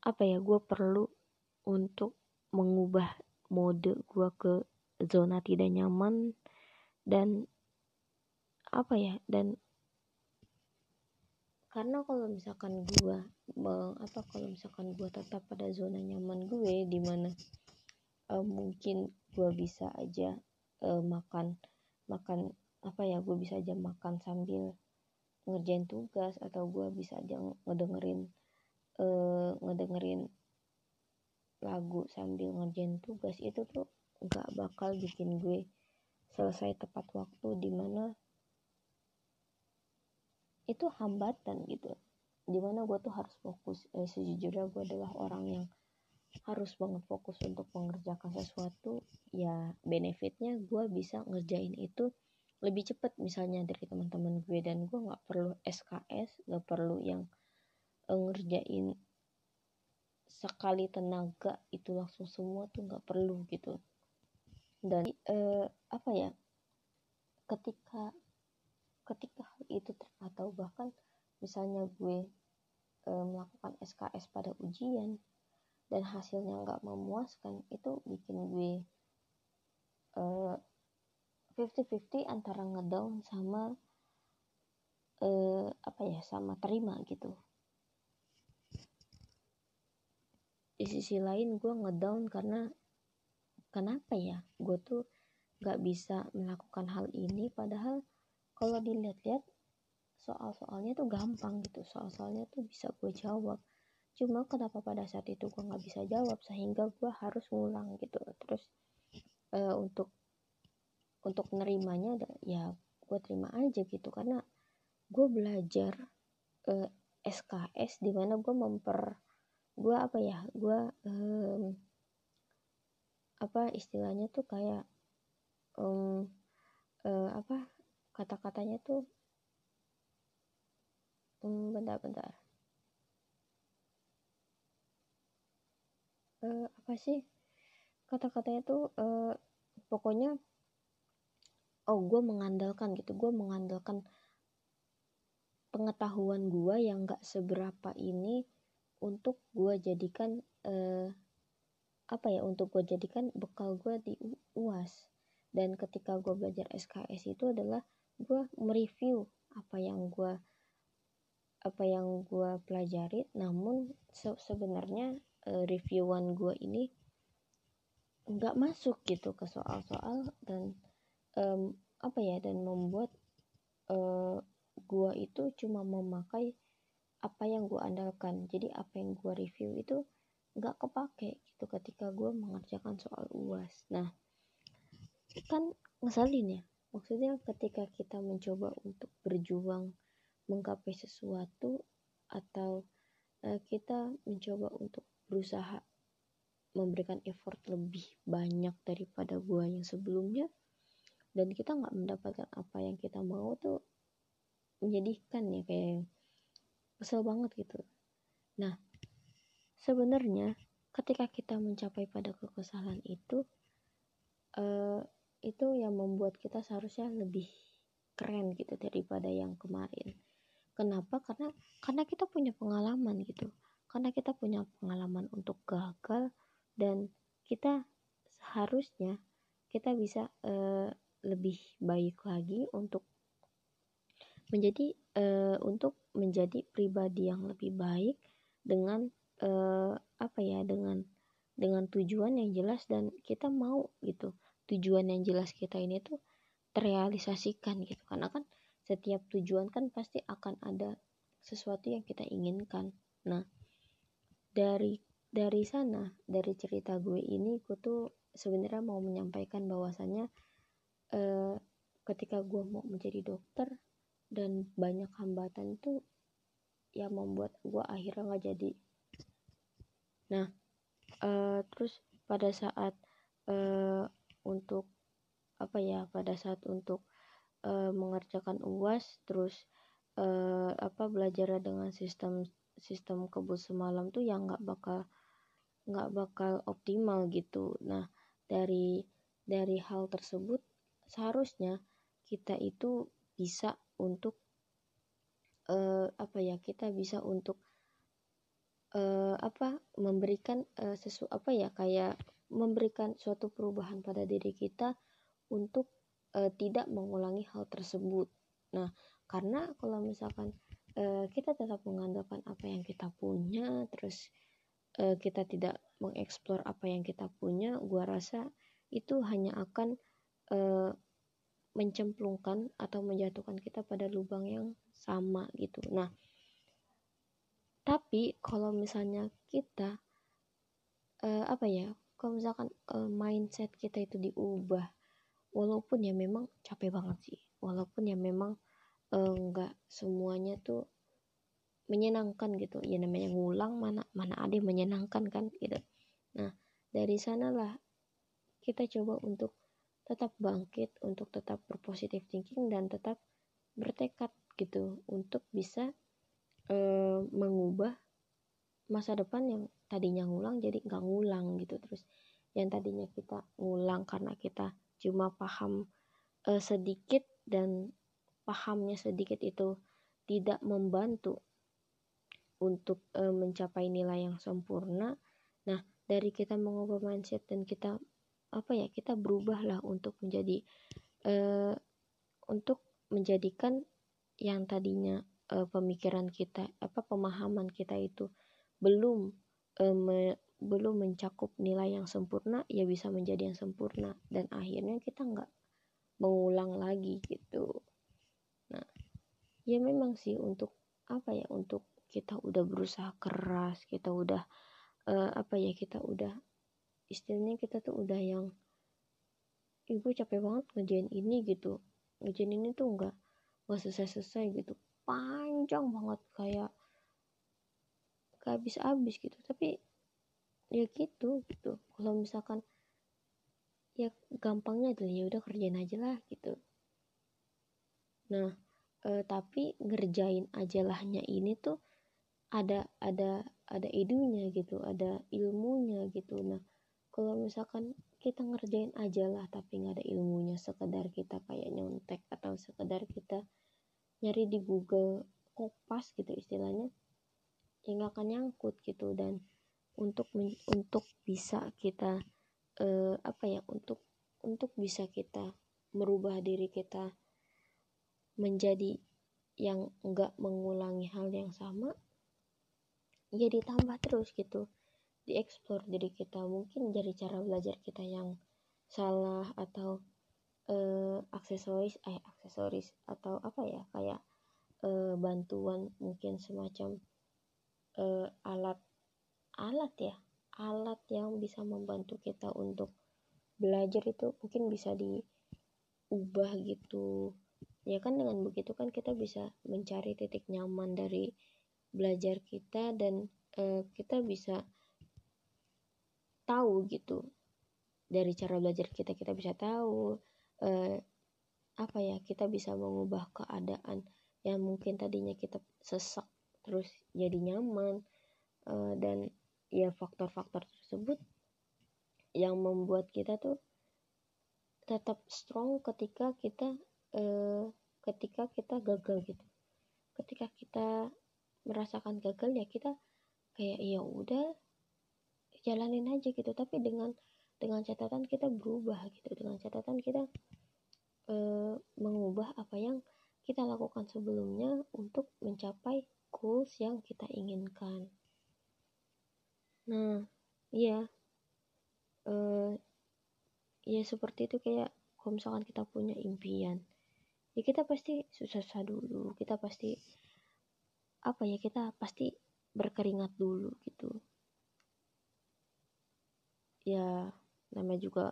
apa ya gue perlu untuk mengubah mode gue ke zona tidak nyaman dan apa ya dan karena kalau misalkan gue apa kalau misalkan gue tetap pada zona nyaman gue di mana uh, mungkin gue bisa aja uh, makan makan apa ya gue bisa aja makan sambil ngerjain tugas atau gue bisa aja ngedengerin uh, ngedengerin lagu sambil ngerjain tugas. Itu tuh nggak bakal bikin gue selesai tepat waktu di mana itu hambatan gitu. Di mana gue tuh harus fokus eh, sejujurnya gue adalah orang yang harus banget fokus untuk mengerjakan sesuatu ya benefitnya gue bisa ngerjain itu lebih cepet misalnya dari teman-teman gue. Dan gue nggak perlu SKS nggak perlu yang uh, ngerjain sekali tenaga itu langsung semua tuh nggak perlu gitu dan uh, apa ya ketika ketika hal itu atau bahkan misalnya gue uh, melakukan SKS pada ujian dan hasilnya nggak memuaskan itu bikin gue uh, 50-50 antara ngedown sama uh, apa ya sama terima gitu. Di sisi lain gue ngedown karena kenapa ya gue tuh gak bisa melakukan hal ini? Padahal kalau dilihat-lihat soal-soalnya tuh gampang gitu. Soal-soalnya tuh bisa gue jawab. Cuma kenapa pada saat itu gue nggak bisa jawab? Sehingga gue harus ngulang gitu. Terus uh, untuk untuk nerimanya ya gue terima aja gitu. Karena gue belajar uh, eh, SKS di mana gue memper gue apa ya? Gue um, apa istilahnya tuh kayak um, uh, apa kata-katanya tuh um, bentar-bentar. Uh, apa sih? Kata-katanya tuh uh, pokoknya oh gue mengandalkan gitu gue mengandalkan pengetahuan gue yang gak seberapa ini untuk gue jadikan uh, apa ya untuk gue jadikan bekal gue di uas dan ketika gue belajar SKS itu adalah gue mereview apa yang gue apa yang gue pelajari. Namun se sebenarnya uh, reviewan gue ini nggak masuk gitu ke soal-soal dan um, apa ya dan membuat uh, gua itu cuma memakai apa yang gua andalkan. Jadi apa yang gua review itu nggak kepake gitu ketika gua mengerjakan soal uas. Nah kan ngesalin ya. Maksudnya ketika kita mencoba untuk berjuang menggapai sesuatu atau uh, kita mencoba untuk berusaha memberikan effort lebih banyak daripada gua yang sebelumnya dan kita nggak mendapatkan apa yang kita mau tuh menyedihkan ya kayak kesel banget gitu. Nah sebenarnya ketika kita mencapai pada kekesalan itu uh, itu yang membuat kita seharusnya lebih keren gitu daripada yang kemarin. Kenapa? Karena karena kita punya pengalaman gitu. Karena kita punya pengalaman untuk gagal dan kita seharusnya kita bisa uh, lebih baik lagi untuk menjadi uh, untuk menjadi pribadi yang lebih baik dengan uh, apa ya dengan dengan tujuan yang jelas dan kita mau gitu. Tujuan yang jelas kita ini tuh terrealisasikan gitu. Karena kan setiap tujuan kan pasti akan ada sesuatu yang kita inginkan. Nah dari dari sana dari cerita gue ini gue tuh sebenarnya mau menyampaikan bahwasannya uh, ketika gue mau menjadi dokter dan banyak hambatan itu yang membuat gue akhirnya nggak jadi nah uh, terus pada saat uh, untuk apa ya pada saat untuk uh, mengerjakan uas terus eh, apa belajar dengan sistem sistem kebut semalam tuh yang nggak bakal nggak bakal optimal gitu. Nah dari dari hal tersebut seharusnya kita itu bisa untuk uh, apa ya kita bisa untuk uh, apa memberikan uh, sesu apa ya kayak memberikan suatu perubahan pada diri kita untuk uh, tidak mengulangi hal tersebut nah karena kalau misalkan uh, kita tetap mengandalkan apa yang kita punya terus uh, kita tidak mengeksplor apa yang kita punya gua rasa itu hanya akan uh, mencemplungkan atau menjatuhkan kita pada lubang yang sama gitu. Nah, tapi kalau misalnya kita uh, apa ya? Kalau misalkan uh, mindset kita itu diubah, walaupun ya memang capek banget sih, walaupun ya memang enggak uh, semuanya tuh menyenangkan gitu. Ya namanya ngulang mana mana ada yang menyenangkan kan gitu. Nah, dari sanalah kita coba untuk tetap bangkit, untuk tetap berpositif thinking dan tetap bertekad gitu untuk bisa e, mengubah masa depan yang tadinya ngulang jadi nggak ngulang gitu. Terus yang tadinya kita ngulang karena kita cuma paham e, sedikit dan pahamnya sedikit itu tidak membantu untuk e, mencapai nilai yang sempurna. Nah dari kita mengubah mindset dan kita apa ya kita berubahlah untuk menjadi uh, untuk menjadikan yang tadinya uh, pemikiran kita apa pemahaman kita itu belum uh, me, belum mencakup nilai yang sempurna ya bisa menjadi yang sempurna. Dan akhirnya kita nggak mengulang lagi gitu. Nah ya memang sih untuk apa ya untuk kita udah berusaha keras kita udah uh, apa ya kita udah istilahnya kita tuh udah yang ibu capek banget ngerjain ini gitu. Ngerjain ini tuh enggak nggak selesai-selesai gitu panjang banget kayak gak habis-habis gitu. Tapi ya gitu gitu. Kalau misalkan ya gampangnya adalah ya udah kerjain aja lah gitu. Nah e, tapi ngerjain aja lahnya ini tuh ada ada ada idunya gitu ada ilmunya gitu. Nah kalau misalkan kita ngerjain aja lah tapi nggak ada ilmunya sekedar kita kayak nyontek atau sekedar kita nyari di Google kopas gitu istilahnya ya nggak akan nyangkut gitu. Dan untuk untuk bisa kita uh, apa ya untuk untuk bisa kita merubah diri kita menjadi yang enggak mengulangi hal yang sama ya ditambah terus gitu. Dieksplor diri kita. Mungkin dari cara belajar kita yang salah atau uh, aksesoris eh aksesoris atau apa ya kayak uh, bantuan mungkin semacam uh, alat alat ya alat yang bisa membantu kita untuk belajar itu mungkin bisa diubah gitu. Ya kan dengan begitu kan kita bisa mencari titik nyaman dari belajar kita dan uh, kita bisa tahu gitu dari cara belajar kita kita bisa tahu eh, apa ya kita bisa mengubah keadaan yang mungkin tadinya kita sesak terus jadi nyaman eh, dan ya faktor-faktor tersebut yang membuat kita tuh tetap strong ketika kita eh, ketika kita gagal gitu. Ketika kita merasakan gagal ya kita kayak ya udah jalanin aja gitu. Tapi dengan dengan catatan kita berubah gitu. Dengan catatan kita e, mengubah apa yang kita lakukan sebelumnya untuk mencapai goals yang kita inginkan. Nah iya. E, ya seperti itu kayak kalau misalkan kita punya impian ya kita pasti susah-susah dulu. Kita pasti apa ya kita pasti berkeringat dulu gitu. Ya namanya juga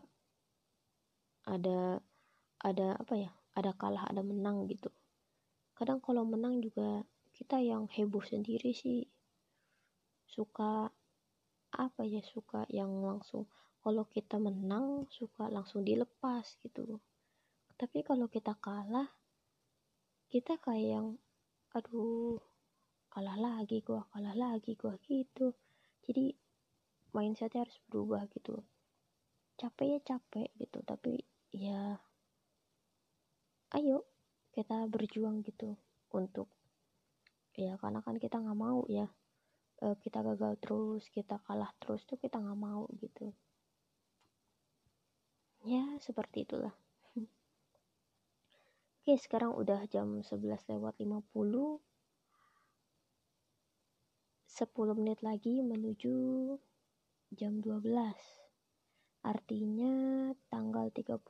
ada ada apa ya ada kalah ada menang gitu. Kadang kalau menang juga kita yang heboh sendiri sih. Suka apa ya suka yang langsung kalau kita menang suka langsung dilepas gitu. Tapi kalau kita kalah kita kayak yang aduh kalah lagi gua kalah lagi gua gitu. Jadi mindsetnya harus berubah gitu capek ya capek gitu tapi ya ayo kita berjuang gitu untuk ya karena kan kita nggak mau ya eh, kita gagal terus kita kalah terus tuh kita nggak mau gitu. Ya seperti itulah. Oke sekarang udah jam 11 lewat 50 10 menit lagi menuju jam 12 artinya tanggal 31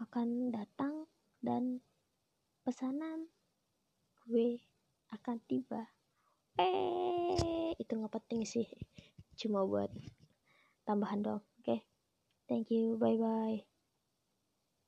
akan datang dan pesanan gue akan tiba. Eh itu nggak penting sih. Cuma buat tambahan dong oke thank you. Bye bye